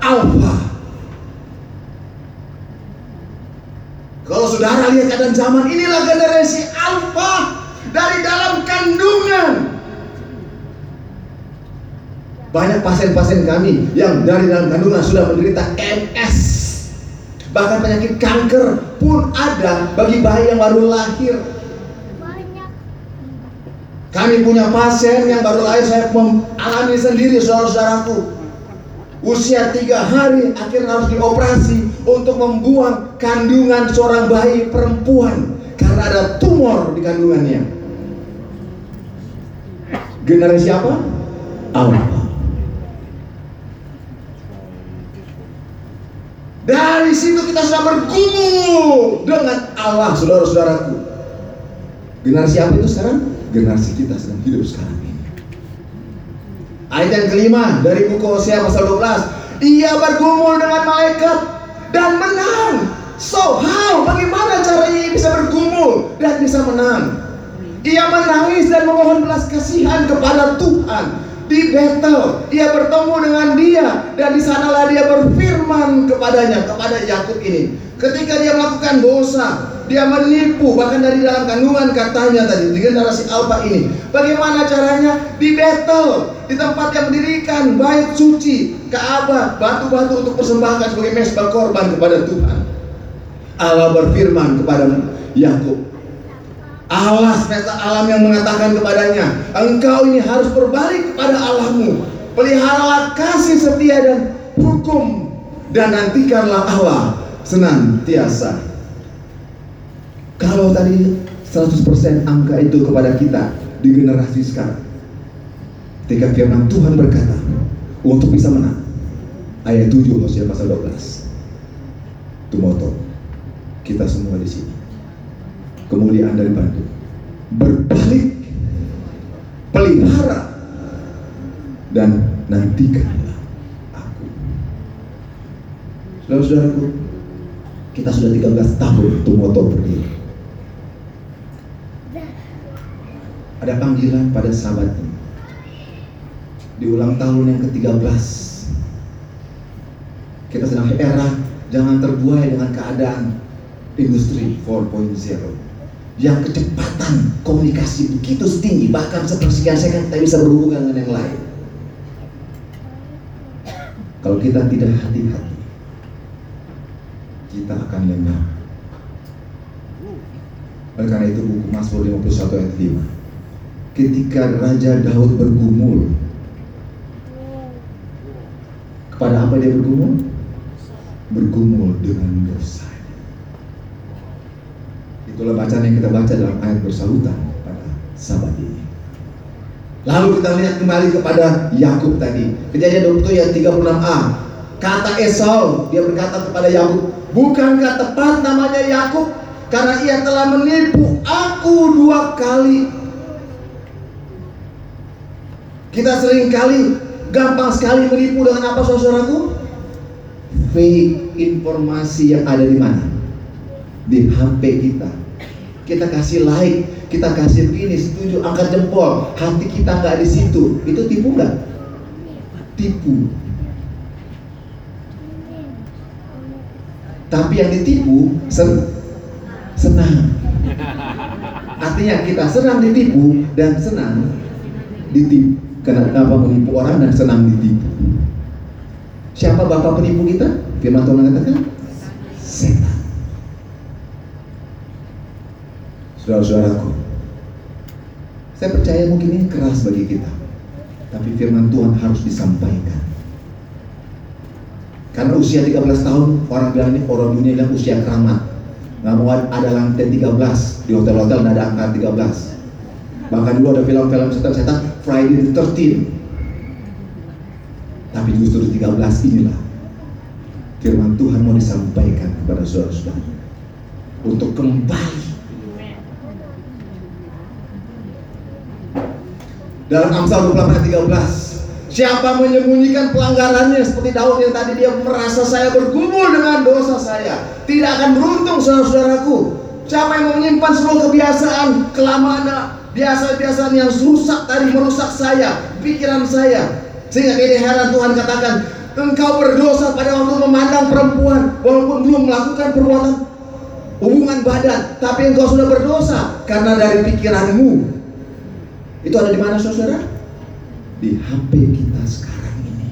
Alpha. Kalau saudara lihat keadaan zaman inilah generasi alfa dari dalam kandungan. Banyak pasien-pasien kami yang dari dalam kandungan sudah menderita MS. Bahkan penyakit kanker pun ada bagi bayi yang baru lahir. Kami punya pasien yang baru lahir saya mengalami sendiri saudara-saudaraku. Usia tiga hari akhirnya harus dioperasi untuk membuang kandungan seorang bayi perempuan karena ada tumor di kandungannya. Generasi apa? Alpha. Dari situ kita sudah bergumul dengan Allah, saudara-saudaraku. Generasi apa itu sekarang? Generasi kita sedang hidup sekarang. Ayat yang kelima dari buku Hosea pasal 12. Ia bergumul dengan malaikat dan menang. So how? Bagaimana caranya bisa bergumul dan bisa menang? Ia menangis dan memohon belas kasihan kepada Tuhan di Betel. Ia bertemu dengan dia dan di sanalah dia berfirman kepadanya kepada Yakub ini. Ketika dia melakukan dosa, dia menipu bahkan dari dalam kandungan katanya tadi di generasi Alfa ini. Bagaimana caranya? Di Betel, di tempat yang mendirikan bait suci, Ka'bah, batu-batu untuk persembahkan sebagai mesbah korban kepada Tuhan. Allah berfirman kepada Yakub, Allah semesta alam yang mengatakan kepadanya, engkau ini harus berbalik kepada Allahmu. Peliharalah kasih setia dan hukum dan nantikanlah Allah senantiasa. Kalau tadi 100% angka itu kepada kita di generasi sekarang. Ketika firman Tuhan berkata untuk bisa menang. Ayat 7 Hosea pasal 12. Itu moto kita semua di sini kemuliaan dari bantu berbalik pelihara dan nantikanlah aku saudara-saudaraku kita sudah 13 tahun itu motor berdiri ada panggilan pada sahabat ini di ulang tahun yang ke-13 kita sedang era jangan terbuai dengan keadaan industri 4.0 yang kecepatan komunikasi begitu tinggi bahkan sepersekian second kita bisa berhubungan dengan yang lain. Kalau kita tidak hati-hati kita akan lengah oleh karena itu buku Mazmur 51 ayat 5 ketika Raja Daud bergumul kepada apa dia bergumul? bergumul dengan dosa Itulah bacaan yang kita baca dalam ayat bersahutan pada sahabat ini. Lalu kita lihat kembali kepada Yakub tadi. Kejadian 20 ayat 36a. Kata Esau, dia berkata kepada Yakub, "Bukankah tepat namanya Yakub karena ia telah menipu aku dua kali?" Kita sering kali gampang sekali menipu dengan apa saudaraku? Fake informasi yang ada di mana? Di HP kita kita kasih like, kita kasih begini, setuju, angkat jempol, hati kita nggak di situ, itu tipu nggak? Tipu. Tapi yang ditipu sen senang. Artinya kita senang ditipu dan senang ditipu. Kenapa menipu orang dan senang ditipu? Siapa bapak penipu kita? Firman Tuhan mengatakan setan. Saudara-saudaraku, saya percaya mungkin ini keras bagi kita, tapi firman Tuhan harus disampaikan. Karena usia 13 tahun, orang bilang ini orang dunia bilang usia keramat. Nggak mau ada lantai 13 di hotel-hotel nggak ada angka 13. Bahkan dulu ada film-film setan-setan Friday the 13. Tapi justru di 13 inilah firman Tuhan mau disampaikan kepada saudara-saudara. Untuk kembali. Dalam Amsal 28 ayat 13 Siapa menyembunyikan pelanggarannya seperti Daud yang tadi dia merasa saya bergumul dengan dosa saya Tidak akan beruntung saudara-saudaraku. Siapa yang menyimpan semua kebiasaan kelamaan biasa-biasa yang rusak tadi merusak saya, pikiran saya. Sehingga ini heran Tuhan katakan, engkau berdosa pada waktu memandang perempuan, walaupun belum melakukan perbuatan hubungan badan, tapi engkau sudah berdosa karena dari pikiranmu. Itu ada di mana saudara? Di HP kita sekarang ini.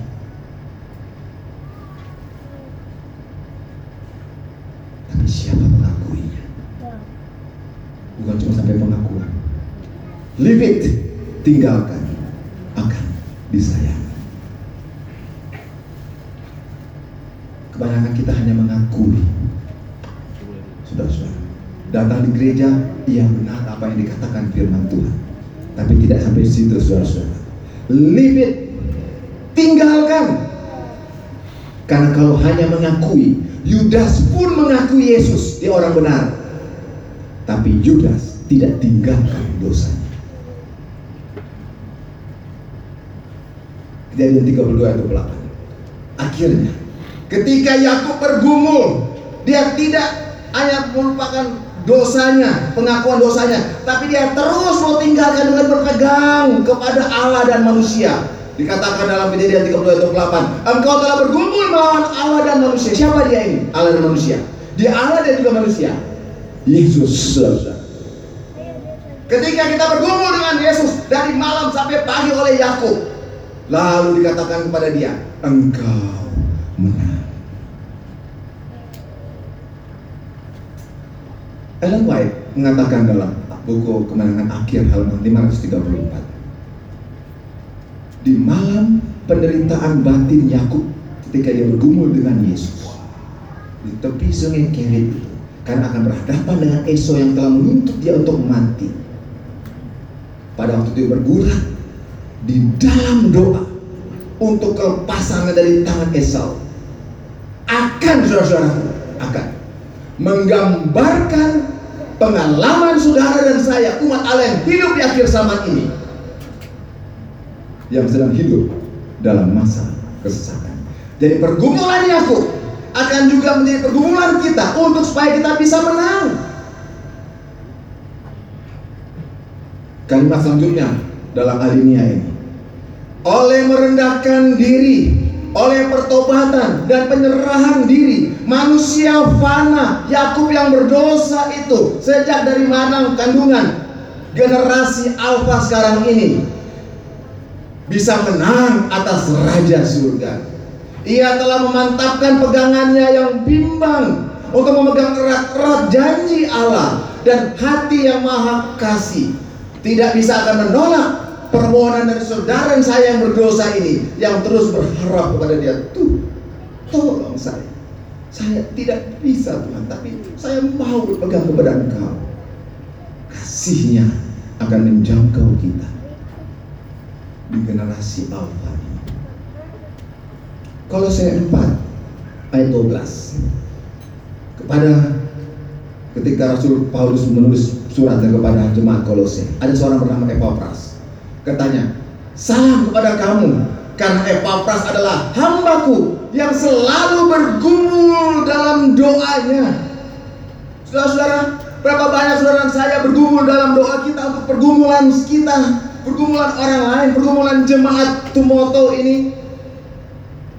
Tapi siapa mengakuinya? Bukan cuma sampai pengakuan Leave it, tinggalkan, akan disayangi. Kebanyakan kita hanya mengakui. Saudara-saudara, datang di gereja, iya benar apa yang dikatakan firman Tuhan. Tapi tidak sampai situ, saudara-saudara. Leave it, tinggalkan. Karena kalau hanya mengakui, Yudas pun mengakui Yesus, dia orang benar. Tapi Yudas tidak tinggalkan dosanya. Kejadian 32 ayat 28. Akhirnya, ketika Yakub bergumul, dia tidak hanya melupakan dosanya, pengakuan dosanya, tapi dia terus mau tinggalkan dengan berpegang kepada Allah dan manusia. Dikatakan dalam kejadian 32 ayat 28, engkau telah bergumul melawan Allah dan manusia. Siapa dia ini? Allah dan manusia. Dia Allah dan juga manusia. Yesus. Ketika kita bergumul dengan Yesus dari malam sampai pagi oleh Yakub, lalu dikatakan kepada dia, engkau menang. Ellen White mengatakan dalam buku Kemenangan Akhir halaman 534 di malam penderitaan batin Yakub ketika dia bergumul dengan Yesus di tepi sungai Kerit karena akan berhadapan dengan Esau yang telah menuntut dia untuk mati pada waktu itu bergulat di dalam doa untuk kelepasannya dari tangan Esau akan saudara-saudara akan menggambarkan pengalaman saudara dan saya umat Allah yang hidup di akhir zaman ini yang sedang hidup dalam masa kesesakan. Jadi pergumulan Yakub akan juga menjadi pergumulan kita untuk supaya kita bisa menang. Kalimat selanjutnya dalam alinea ini. Oleh merendahkan diri, oleh pertobatan dan penyerahan diri, manusia fana, Yakub yang berdosa itu sejak dari mana kandungan generasi alfa sekarang ini bisa menang atas raja surga. Ia telah memantapkan pegangannya yang bimbang untuk memegang erat-erat janji Allah dan hati yang maha kasih. Tidak bisa akan menolak permohonan dari saudara saya yang berdosa ini yang terus berharap kepada dia. Tuh, tolong saya. Saya tidak bisa Tuhan, tapi saya mau berpegang kepada Engkau. Kasihnya akan menjangkau kita di generasi Alfa ini. Kolose 4 ayat 12 kepada ketika Rasul Paulus menulis suratnya kepada jemaat Kolose ada seorang bernama Epapras katanya salam kepada kamu karena Epapras adalah hambaku yang selalu bergumul dalam doanya saudara-saudara berapa banyak saudara saya bergumul dalam doa kita untuk pergumulan kita pergumulan orang lain, pergumulan jemaat Tumoto ini.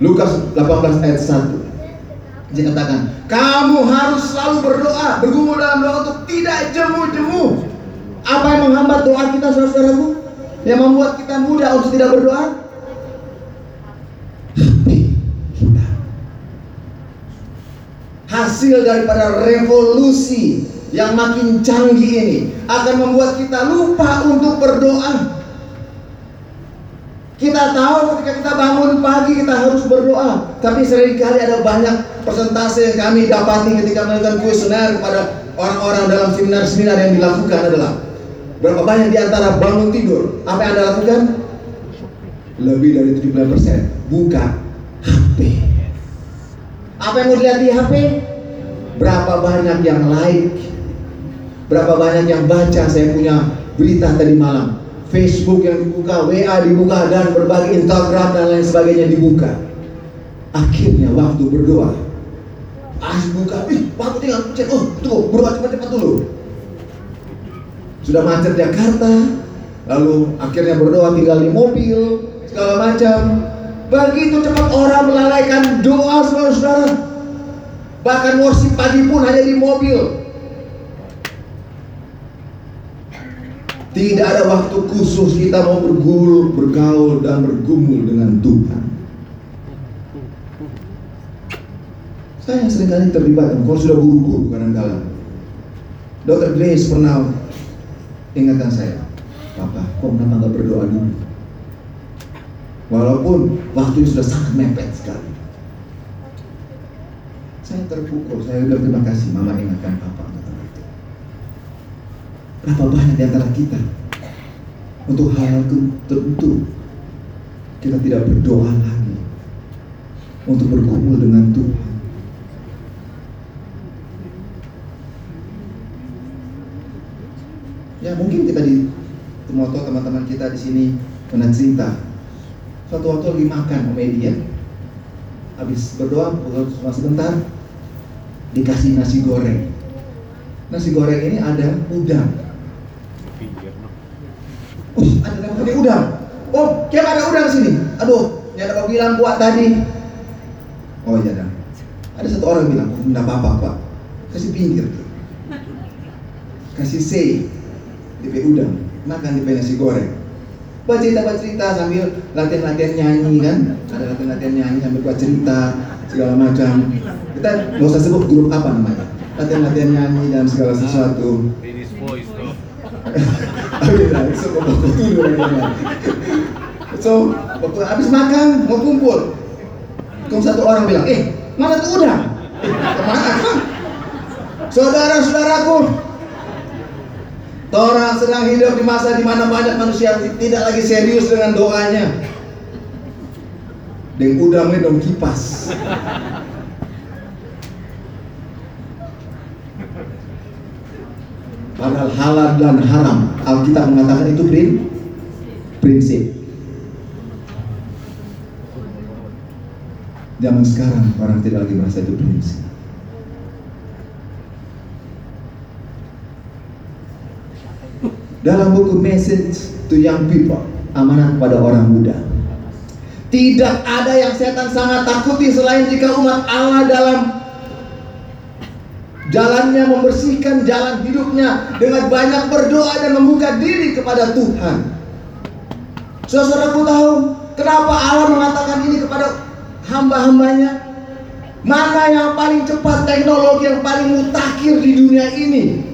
Lukas 18 ayat 1. Dia katakan, kamu harus selalu berdoa, bergumul dalam doa untuk tidak jemu-jemu. Apa yang menghambat doa kita saudara-saudaraku? Yang membuat kita mudah untuk tidak berdoa? Hati kita. Hasil daripada revolusi yang makin canggih ini akan membuat kita lupa untuk berdoa. Kita tahu ketika kita bangun pagi kita harus berdoa, tapi sering kali ada banyak persentase yang kami dapati ketika melakukan kuesioner kepada orang-orang dalam seminar-seminar yang dilakukan adalah berapa banyak di antara bangun tidur, apa yang Anda lakukan? Lebih dari 70% buka HP. Apa yang mau dilihat di HP? Berapa banyak yang like? Berapa banyak yang baca? Saya punya berita tadi malam. Facebook yang dibuka, WA dibuka, dan berbagai Instagram dan lain sebagainya dibuka. Akhirnya waktu berdoa, pas buka, ih, waktu tinggal cek, oh, tuh, berdoa cepat-cepat dulu. Sudah macet Jakarta, lalu akhirnya berdoa tinggal di mobil, segala macam. Begitu cepat orang melalaikan doa saudara-saudara. Bahkan worship pagi pun hanya di mobil. Tidak ada waktu khusus kita mau bergul, bergaul dan bergumul dengan Tuhan. Saya sering kali terlibat kalau sudah buru-buru kadang-kala. Dokter Grace pernah ingatkan saya, Papa, kok kenapa nggak berdoa dulu? Walaupun waktu sudah sangat mepet sekali. Saya terpukul, saya udah terima kasih Mama ingatkan Papa kata itu. Berapa banyak di antara kita untuk hal-hal tertentu kita tidak berdoa lagi untuk berkumpul dengan Tuhan. Ya mungkin kita di moto teman-teman kita di sini pernah cerita suatu waktu lagi makan sama dia habis berdoa cuma sebentar dikasih nasi goreng. Nasi goreng ini ada udang. Uh ada pakai udang. Oh kayak ada udang sini. Aduh yang ada bilang kuat tadi. Oh iya dah ada satu orang bilang oh, enggak apa-apa pak. Kasih pinggir. Kasih C DP udang makan di nasi goreng buat cerita buat cerita sambil latihan latihan nyanyi kan? Ada latihan latihan nyanyi sambil buat cerita segala macam. Kita nggak usah sebut grup apa namanya. Latihan latihan nyanyi dan segala sesuatu. Ladies voice tuh. so, so waktu habis makan mau kumpul. Kau satu orang bilang eh mana tuh udang? Eh, ke mana saudara-saudaraku Orang sedang hidup di masa di mana banyak manusia tidak lagi serius dengan doanya. Dan udang dong kipas. Padahal halal dan haram Alkitab mengatakan itu prin- prinsip. Zaman sekarang orang tidak lagi merasa itu prinsip. Dalam buku Message to Young People, amanat pada orang muda. Tidak ada yang setan sangat takuti selain jika umat Allah dalam jalannya membersihkan jalan hidupnya dengan banyak berdoa dan membuka diri kepada Tuhan. Saudaraku tahu kenapa Allah mengatakan ini kepada hamba-hambanya? Mana yang paling cepat teknologi yang paling mutakhir di dunia ini?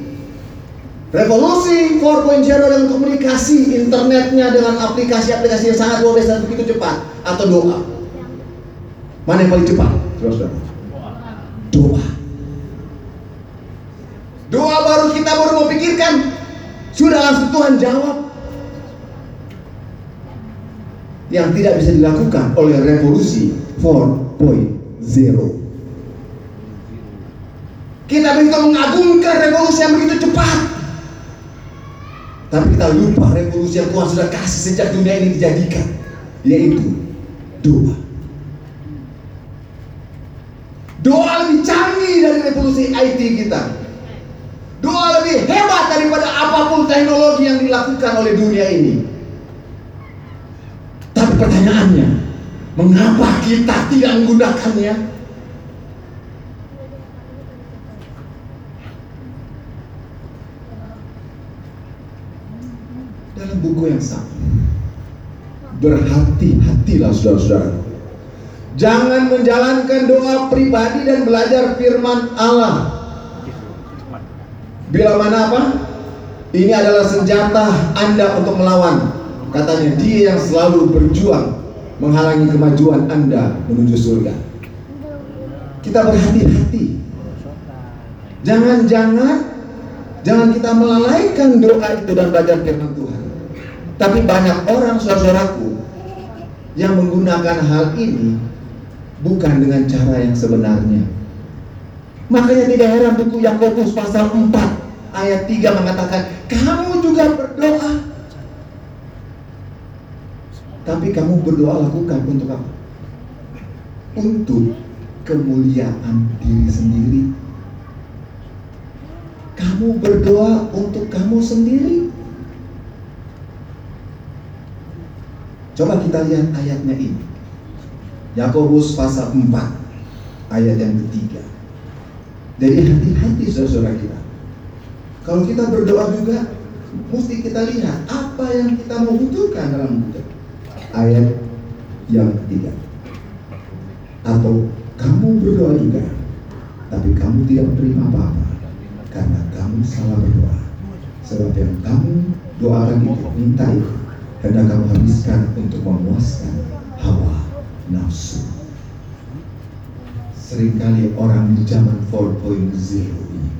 Revolusi 4.0 dengan komunikasi internetnya dengan aplikasi-aplikasi yang sangat luar biasa begitu cepat atau doa. Mana yang paling cepat? Saudara. Doa. Doa baru kita baru mau pikirkan sudah langsung Tuhan jawab. Yang tidak bisa dilakukan oleh revolusi 4.0. Kita begitu mengagungkan revolusi yang begitu cepat. Tapi kita lupa revolusi yang Tuhan sudah kasih sejak dunia ini dijadikan Yaitu doa. Doa lebih canggih dari revolusi IT kita. Doa lebih hebat daripada apa pun teknologi yang dilakukan oleh dunia ini. Tapi pertanyaannya Mengapa kita tidak menggunakannya? Buku yang sama. Berhati-hatilah saudara-saudara. Jangan menjalankan doa pribadi dan belajar firman Allah. Bila mana apa? Ini adalah senjata Anda untuk melawan. Katanya dia yang selalu berjuang menghalangi kemajuan Anda menuju surga. Kita berhati-hati. Jangan-jangan jangan kita melalaikan doa itu dan belajar firman Tuhan. Tapi banyak orang saudaraku yang menggunakan hal ini bukan dengan cara yang sebenarnya. Makanya tidak heran buku Yakobus pasal 4 ayat 3 mengatakan, "Kamu juga berdoa." Tapi kamu berdoa lakukan untuk apa? Untuk kemuliaan diri sendiri. Kamu berdoa untuk kamu sendiri. Coba kita lihat ayatnya ini. Yakobus pasal 4 ayat yang ketiga. Jadi hati-hati saudara-saudara kita. Kalau kita berdoa juga mesti kita lihat apa yang kita mau butuhkan dalam hidup. Ayat yang ketiga. Atau kamu berdoa juga Tapi kamu tidak menerima apa-apa karena kamu salah berdoa. Sebab yang kamu doakan itu, minta itu, hendak kamu habiskan untuk memuaskan hawa nafsu. Seringkali orang di zaman 4.0 ini,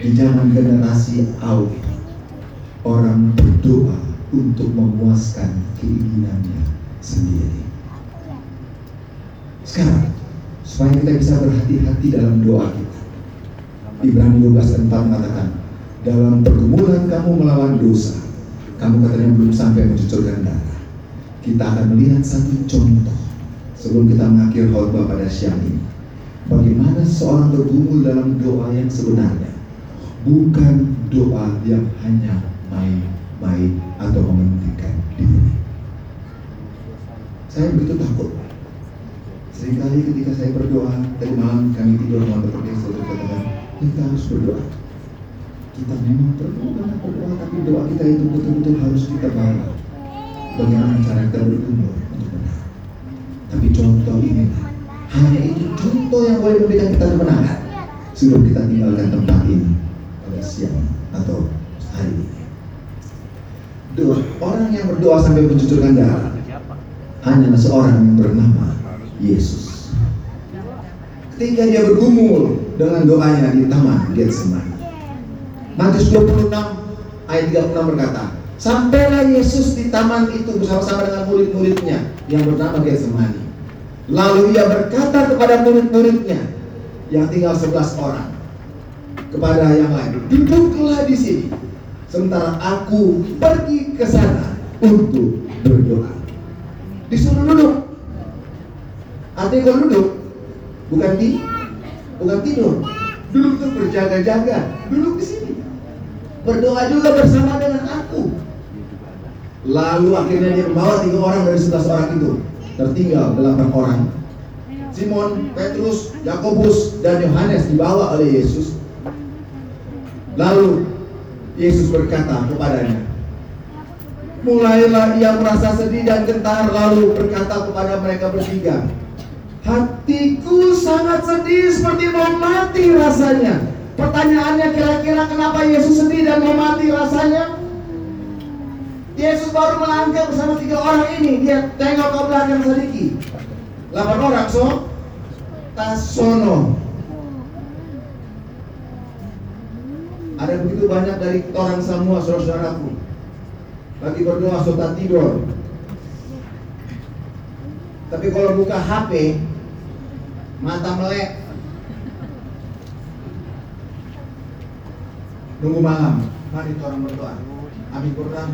di zaman generasi alpha, orang berdoa untuk memuaskan keinginannya sendiri. Sekarang, supaya kita bisa berhati-hati dalam doa kita. Ibrani 12 4 mengatakan, dalam pergumulan kamu melawan dosa, kamu katanya belum sampai mencucurkan darah. Kita akan melihat satu contoh sebelum kita mengakhiri khotbah pada siang ini. Bagaimana seorang bergumul dalam doa yang sebenarnya, bukan doa yang hanya main-main atau mementingkan diri. Saya begitu takut. Seringkali ketika saya berdoa, tadi malam kami tidur malam bekerja, saudara katakan, kita harus berdoa. Kita memang perlu banyak berdoa, tapi doa kita itu betul-betul harus kita bawa. Bagaimana cara kita bergumul untuk benar. Tapi contoh ini, hanya itu contoh yang boleh memberikan kita kemenangan. Sebelum kita tinggalkan tempat ini pada siang atau hari ini. Doa, orang yang berdoa sampai mencucurkan darah hanya seorang yang bernama Yesus. Ketika dia bergumul dengan doanya di taman Getsemani. Matius 26 ayat 36 berkata, Sampailah Yesus di taman itu bersama-sama dengan murid-muridnya yang bernama Getsemani. Lalu ia berkata kepada murid-muridnya yang tinggal 11 orang kepada yang lain, duduklah di sini sementara aku pergi ke sana untuk berdoa. Disuruh duduk. Artinya kalau duduk bukan di bukan tidur. Duduk tuh berjaga-jaga. Duduk di sini. Berdoa juga bersama dengan aku. Lalu akhirnya dia membawa tiga orang dari sebelas orang itu. Tertinggal delapan orang. Simon, Petrus, Yakobus, dan Yohanes dibawa oleh Yesus. Lalu Yesus berkata kepadanya, Mulailah ia merasa sedih dan gentar lalu berkata kepada mereka bertiga, Hatiku sangat sedih seperti mau mati rasanya. Pertanyaannya kira-kira kenapa Yesus sedih dan mau mati rasanya? Yesus baru melangkah bersama tiga orang ini. Dia tengok ke belakang sedikit. Delapan orang so. Tasono. Ada begitu banyak dari orang semua saudara-saudaraku. Lagi berdoa sudah tidur. Tapi kalau buka HP, mata melek. Nunggu malam, mari orang berdoa. Habis Quran,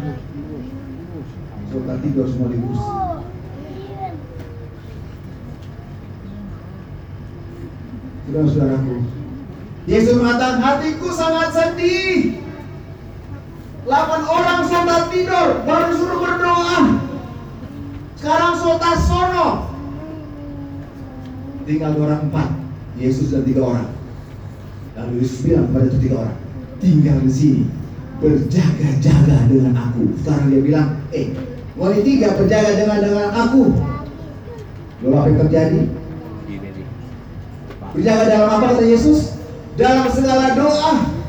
sudah tidur semua di kursi. Saudara-saudaraku, Yesus mengatakan hatiku sangat sedih. 8 orang sudah tidur, baru suruh berdoa. Sekarang sota sono. Tinggal dua orang empat, Yesus dan tiga orang. Lalu Yesus bilang itu tiga orang, tinggal di sini, berjaga-jaga dengan aku. Sekarang dia bilang, eh, wali tiga berjaga dengan dengan aku. Lalu apa yang terjadi? Berjaga dalam apa kata Yesus? Dalam segala doa,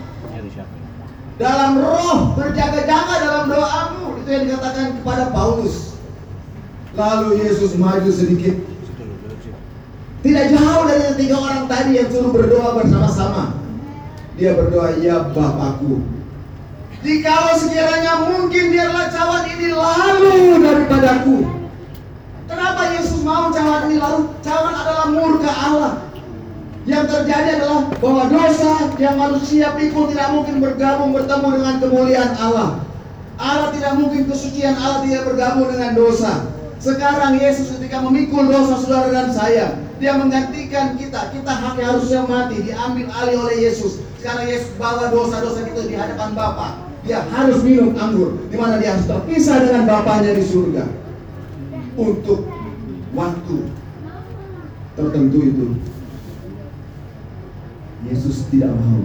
dalam roh berjaga-jaga dalam doamu itu yang dikatakan kepada Paulus lalu Yesus maju sedikit tidak jauh dari tiga orang tadi yang suruh berdoa bersama-sama dia berdoa ya Bapakku jikalau sekiranya mungkin biarlah cawan ini lalu daripadaku kenapa Yesus mau cawan ini lalu cawan adalah murka Allah yang terjadi adalah bahwa dosa yang manusia pikul tidak mungkin bergabung bertemu dengan kemuliaan Allah. Allah tidak mungkin kesucian Allah tidak bergabung dengan dosa. Sekarang Yesus ketika memikul dosa saudara dan saya, dia menggantikan kita. Kita haknya harusnya mati, diambil alih oleh Yesus. Sekarang Yesus bawa dosa-dosa kita di hadapan Bapa. Dia harus minum anggur, di mana dia harus terpisah dengan Bapaknya di surga. Untuk waktu tertentu itu Yesus tidak mau.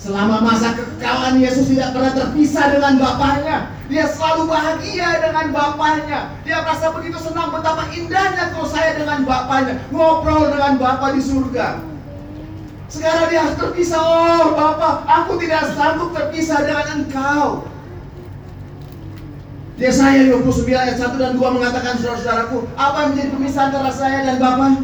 Selama masa kekekalan Yesus tidak pernah terpisah dengan Bapaknya. Dia selalu bahagia dengan bapaknya. Dia merasa begitu senang betapa indahnya kalau saya dengan bapaknya. Ngobrol dengan bapak di surga. Sekarang dia harus terpisah. Oh bapak, aku tidak sanggup terpisah dengan engkau. Yesaya 29 ayat 1 dan 2 mengatakan saudara-saudaraku, apa yang menjadi pemisah antara saya dan Bapa?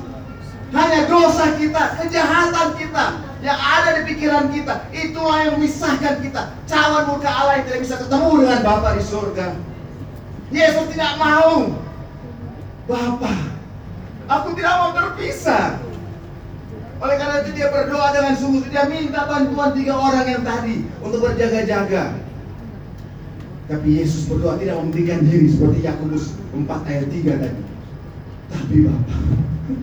Hanya dosa kita, kejahatan kita yang ada di pikiran kita. Itulah yang memisahkan kita. Cawan murka Allah yang tidak bisa ketemu dengan Bapa di surga. Yesus tidak mau. Bapa, aku tidak mau terpisah. Oleh karena itu dia berdoa dengan sungguh. Dia minta bantuan tiga orang yang tadi untuk berjaga-jaga. Tapi Yesus berdoa tidak mementingkan diri seperti Yakobus 4 ayat 3 tadi. Tapi Bapak,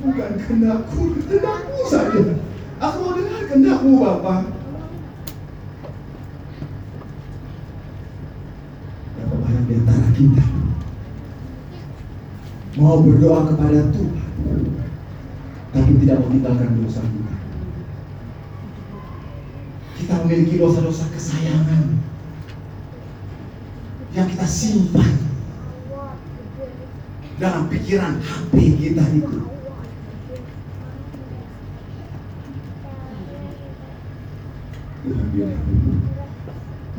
bukan kehendakku, kehendakmu saja. Aku mau dengar kehendakmu Bapak. Berapa banyak di antara kita mau berdoa kepada Tuhan, tapi tidak meninggalkan dosa kita. Kita memiliki dosa-dosa kesayangan yang kita simpan dalam pikiran HP kita itu. Tuhan bilang,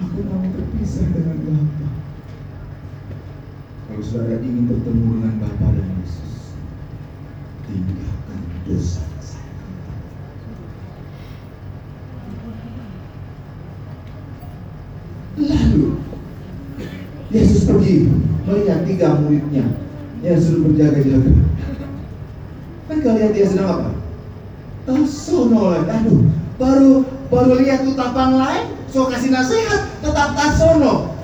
aku mau terpisah dengan Bapa. Kalau saudara ingin bertemu dengan Bapa dan Yesus, tinggalkan dosa. Lalu Yesus pergi melihat tiga muridnya yang sudah berjaga-jaga. Kan kalian dia sedang apa? Tasono lagi. Aduh, baru baru lihat tuh tapang lain, so kasih nasihat, tetap tasono.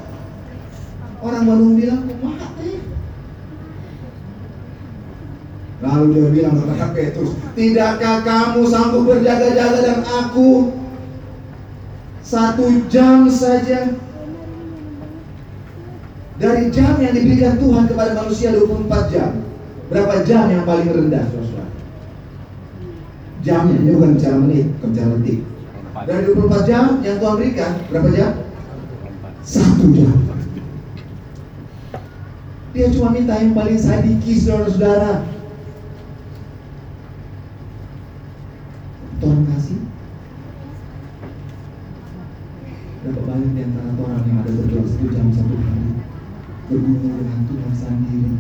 Orang Bandung bilang kumaha Lalu dia bilang kepada Petrus, tidakkah kamu sanggup berjaga-jaga dan aku satu jam saja? Dari jam yang diberikan Tuhan kepada manusia 24 jam Berapa jam yang paling rendah saudara? Jamnya, ini bukan bicara menit, bukan bicara detik Dari 24 jam yang Tuhan berikan, berapa jam? Satu jam Dia cuma minta yang paling sadiki saudara-saudara Tuhan kasih Berapa banyak di antara orang yang ada berdoa satu jam satu hari bergumul dengan Tuhan sendiri.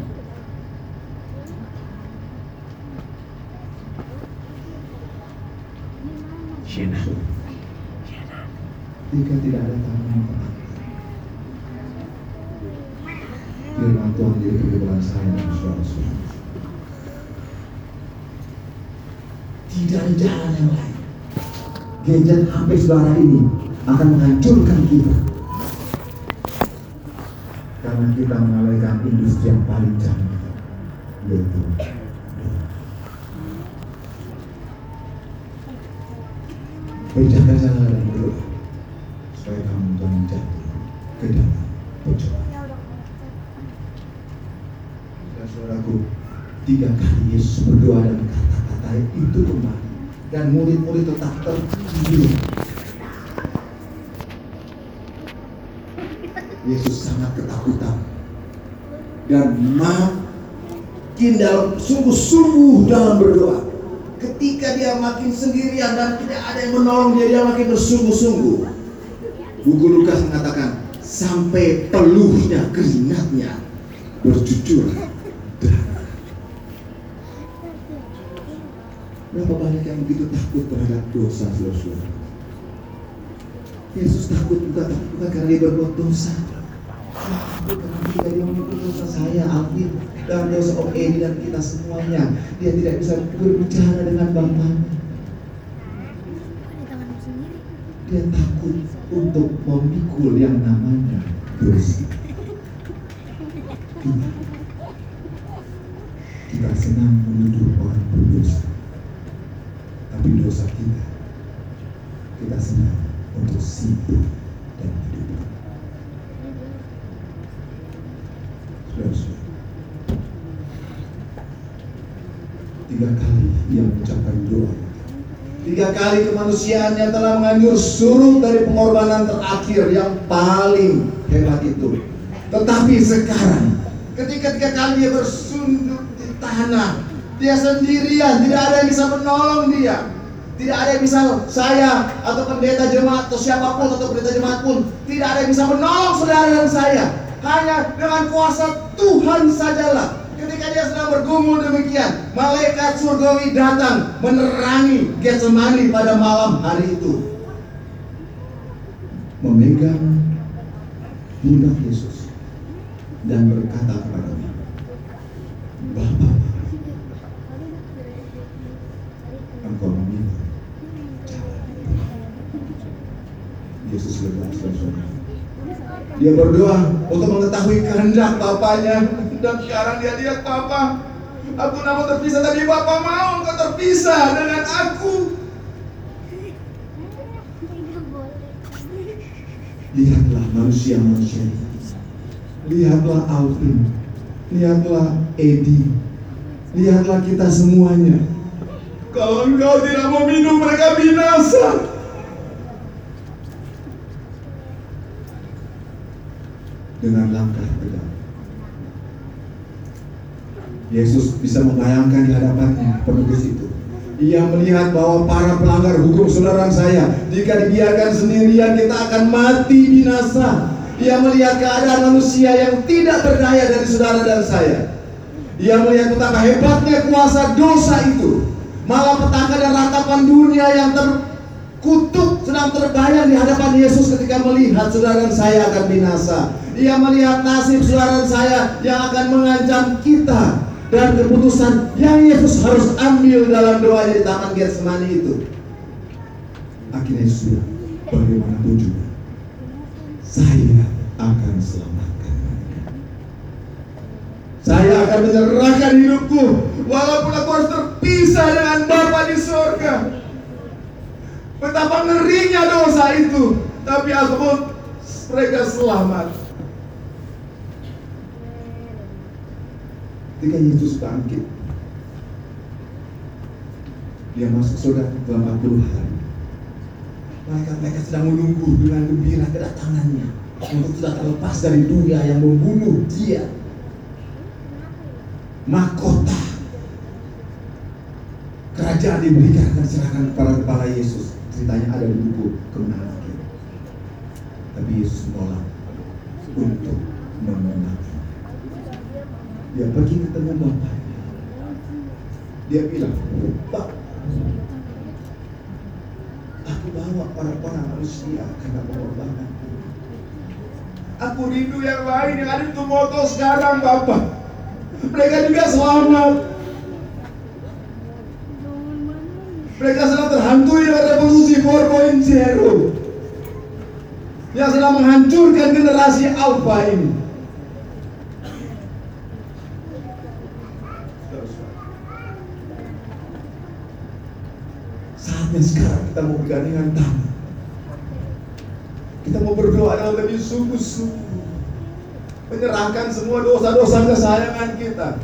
Jika tidak ada tepat, firman Tuhan jadi kebebasan saya dan saudara-saudara. Tidak ada jalan yang lain. Gadget HP saudara ini akan menghancurkan kita karena kita mengalahkan industri yang paling canggih yaitu berjaga-jaga dan berdoa tiga kali Yesus berdoa dan kata-kata itu kembali dan murid-murid tetap tertidur Yesus sangat ketakutan dan makin dalam sungguh-sungguh dalam berdoa. Ketika dia makin sendirian dan tidak ada yang menolong dia, dia makin bersungguh-sungguh. Buku Lukas mengatakan sampai peluhnya keringatnya bercucur darah. Berapa banyak yang begitu takut terhadap dosa saudara Yesus takut bukan bukan karena dia berbuat dosa. Ketika dia dosa saya, Alvin, dan dosa Om Edi dan kita semuanya, dia tidak bisa berbicara dengan Bapa. Dia takut untuk memikul yang namanya dosa. Kita senang menuduh orang berdosa, tapi dosa kita, kita senang untuk sibuk dan hidup. Tiga kali ia mengucapkan doa. Tiga kali kemanusiaannya telah menganyur surut dari pengorbanan terakhir yang paling hebat itu. Tetapi sekarang Ketika tiga kali dia bersunduk di tanah, dia sendirian, tidak ada yang bisa menolong dia. Tidak ada yang bisa saya atau pendeta jemaat atau siapa pun atau pendeta jemaat pun tidak ada yang bisa menolong saudara dan saya. Hanya dengan kuasa Tuhan sajalah. Ketika dia sedang bergumul demikian, malaikat surgawi datang menerangi Getsemani pada malam hari itu. memegang pundak Yesus dan berkata kepadanya, Bapa, engkau meminta jalan Yesus saudara. Dia berdoa untuk mengetahui kehendak Bapaknya Dan sekarang dia lihat Papa Aku mau terpisah tapi Bapak mau engkau terpisah dengan aku Lihatlah manusia-manusia. Lihatlah Alvin. Lihatlah Edi. Lihatlah kita semuanya. Kalau engkau tidak mau minum mereka binasa dengan langkah tegak. Yesus bisa membayangkan di hadapannya penebus itu. Ia melihat bahwa para pelanggar hukum saudara saya jika dibiarkan sendirian kita akan mati binasa. Ia melihat keadaan manusia yang tidak berdaya dari saudara dan saya. Ia melihat betapa hebatnya kuasa dosa itu. Malah petaka dan ratapan dunia yang terkutuk sedang terbayang di hadapan Yesus ketika melihat saudara saya akan binasa. Ia melihat nasib saudara saya yang akan mengancam kita dan keputusan yang Yesus harus ambil dalam doanya di Taman Getsemani itu. Akhirnya Yesus bilang, bagaimanapun juga, saya akan selamatkan. Saya akan menyerahkan hidupku walaupun aku harus terpisah dengan Bapa di surga. Betapa ngerinya dosa itu, tapi aku pun mereka selamat. Ketika Yesus bangkit, dia masuk surga dalam 40 hari. Malaikat-malaikat sedang menunggu dengan gembira kedatangannya untuk sudah terlepas dari dunia yang membunuh dia. Mahkota kerajaan diberikan dan diserahkan kepada kepala Yesus. Ceritanya ada di buku kemenangan akhir. Tapi Yesus menolak untuk memenangkan. Dia pergi ketemu bapaknya. Dia bilang, Pak, aku bawa orang-orang manusia karena pengorbanan. Aku rindu yang lain yang ada di Tumoto sekarang Bapak Mereka juga selamat Mereka sedang terhantui dengan revolusi 4.0 yang sedang menghancurkan generasi alpha ini. Saatnya sekarang kita mau bergandingan tangan. Kita mau berdoa dengan lebih sungguh-sungguh. Menyerahkan semua dosa-dosa kesayangan kita.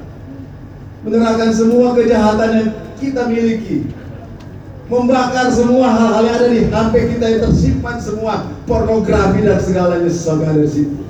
Menyerahkan semua kejahatan yang kita miliki. Membakar semua hal-hal yang ada di HP kita yang tersimpan semua pornografi dan segalanya ada di situ.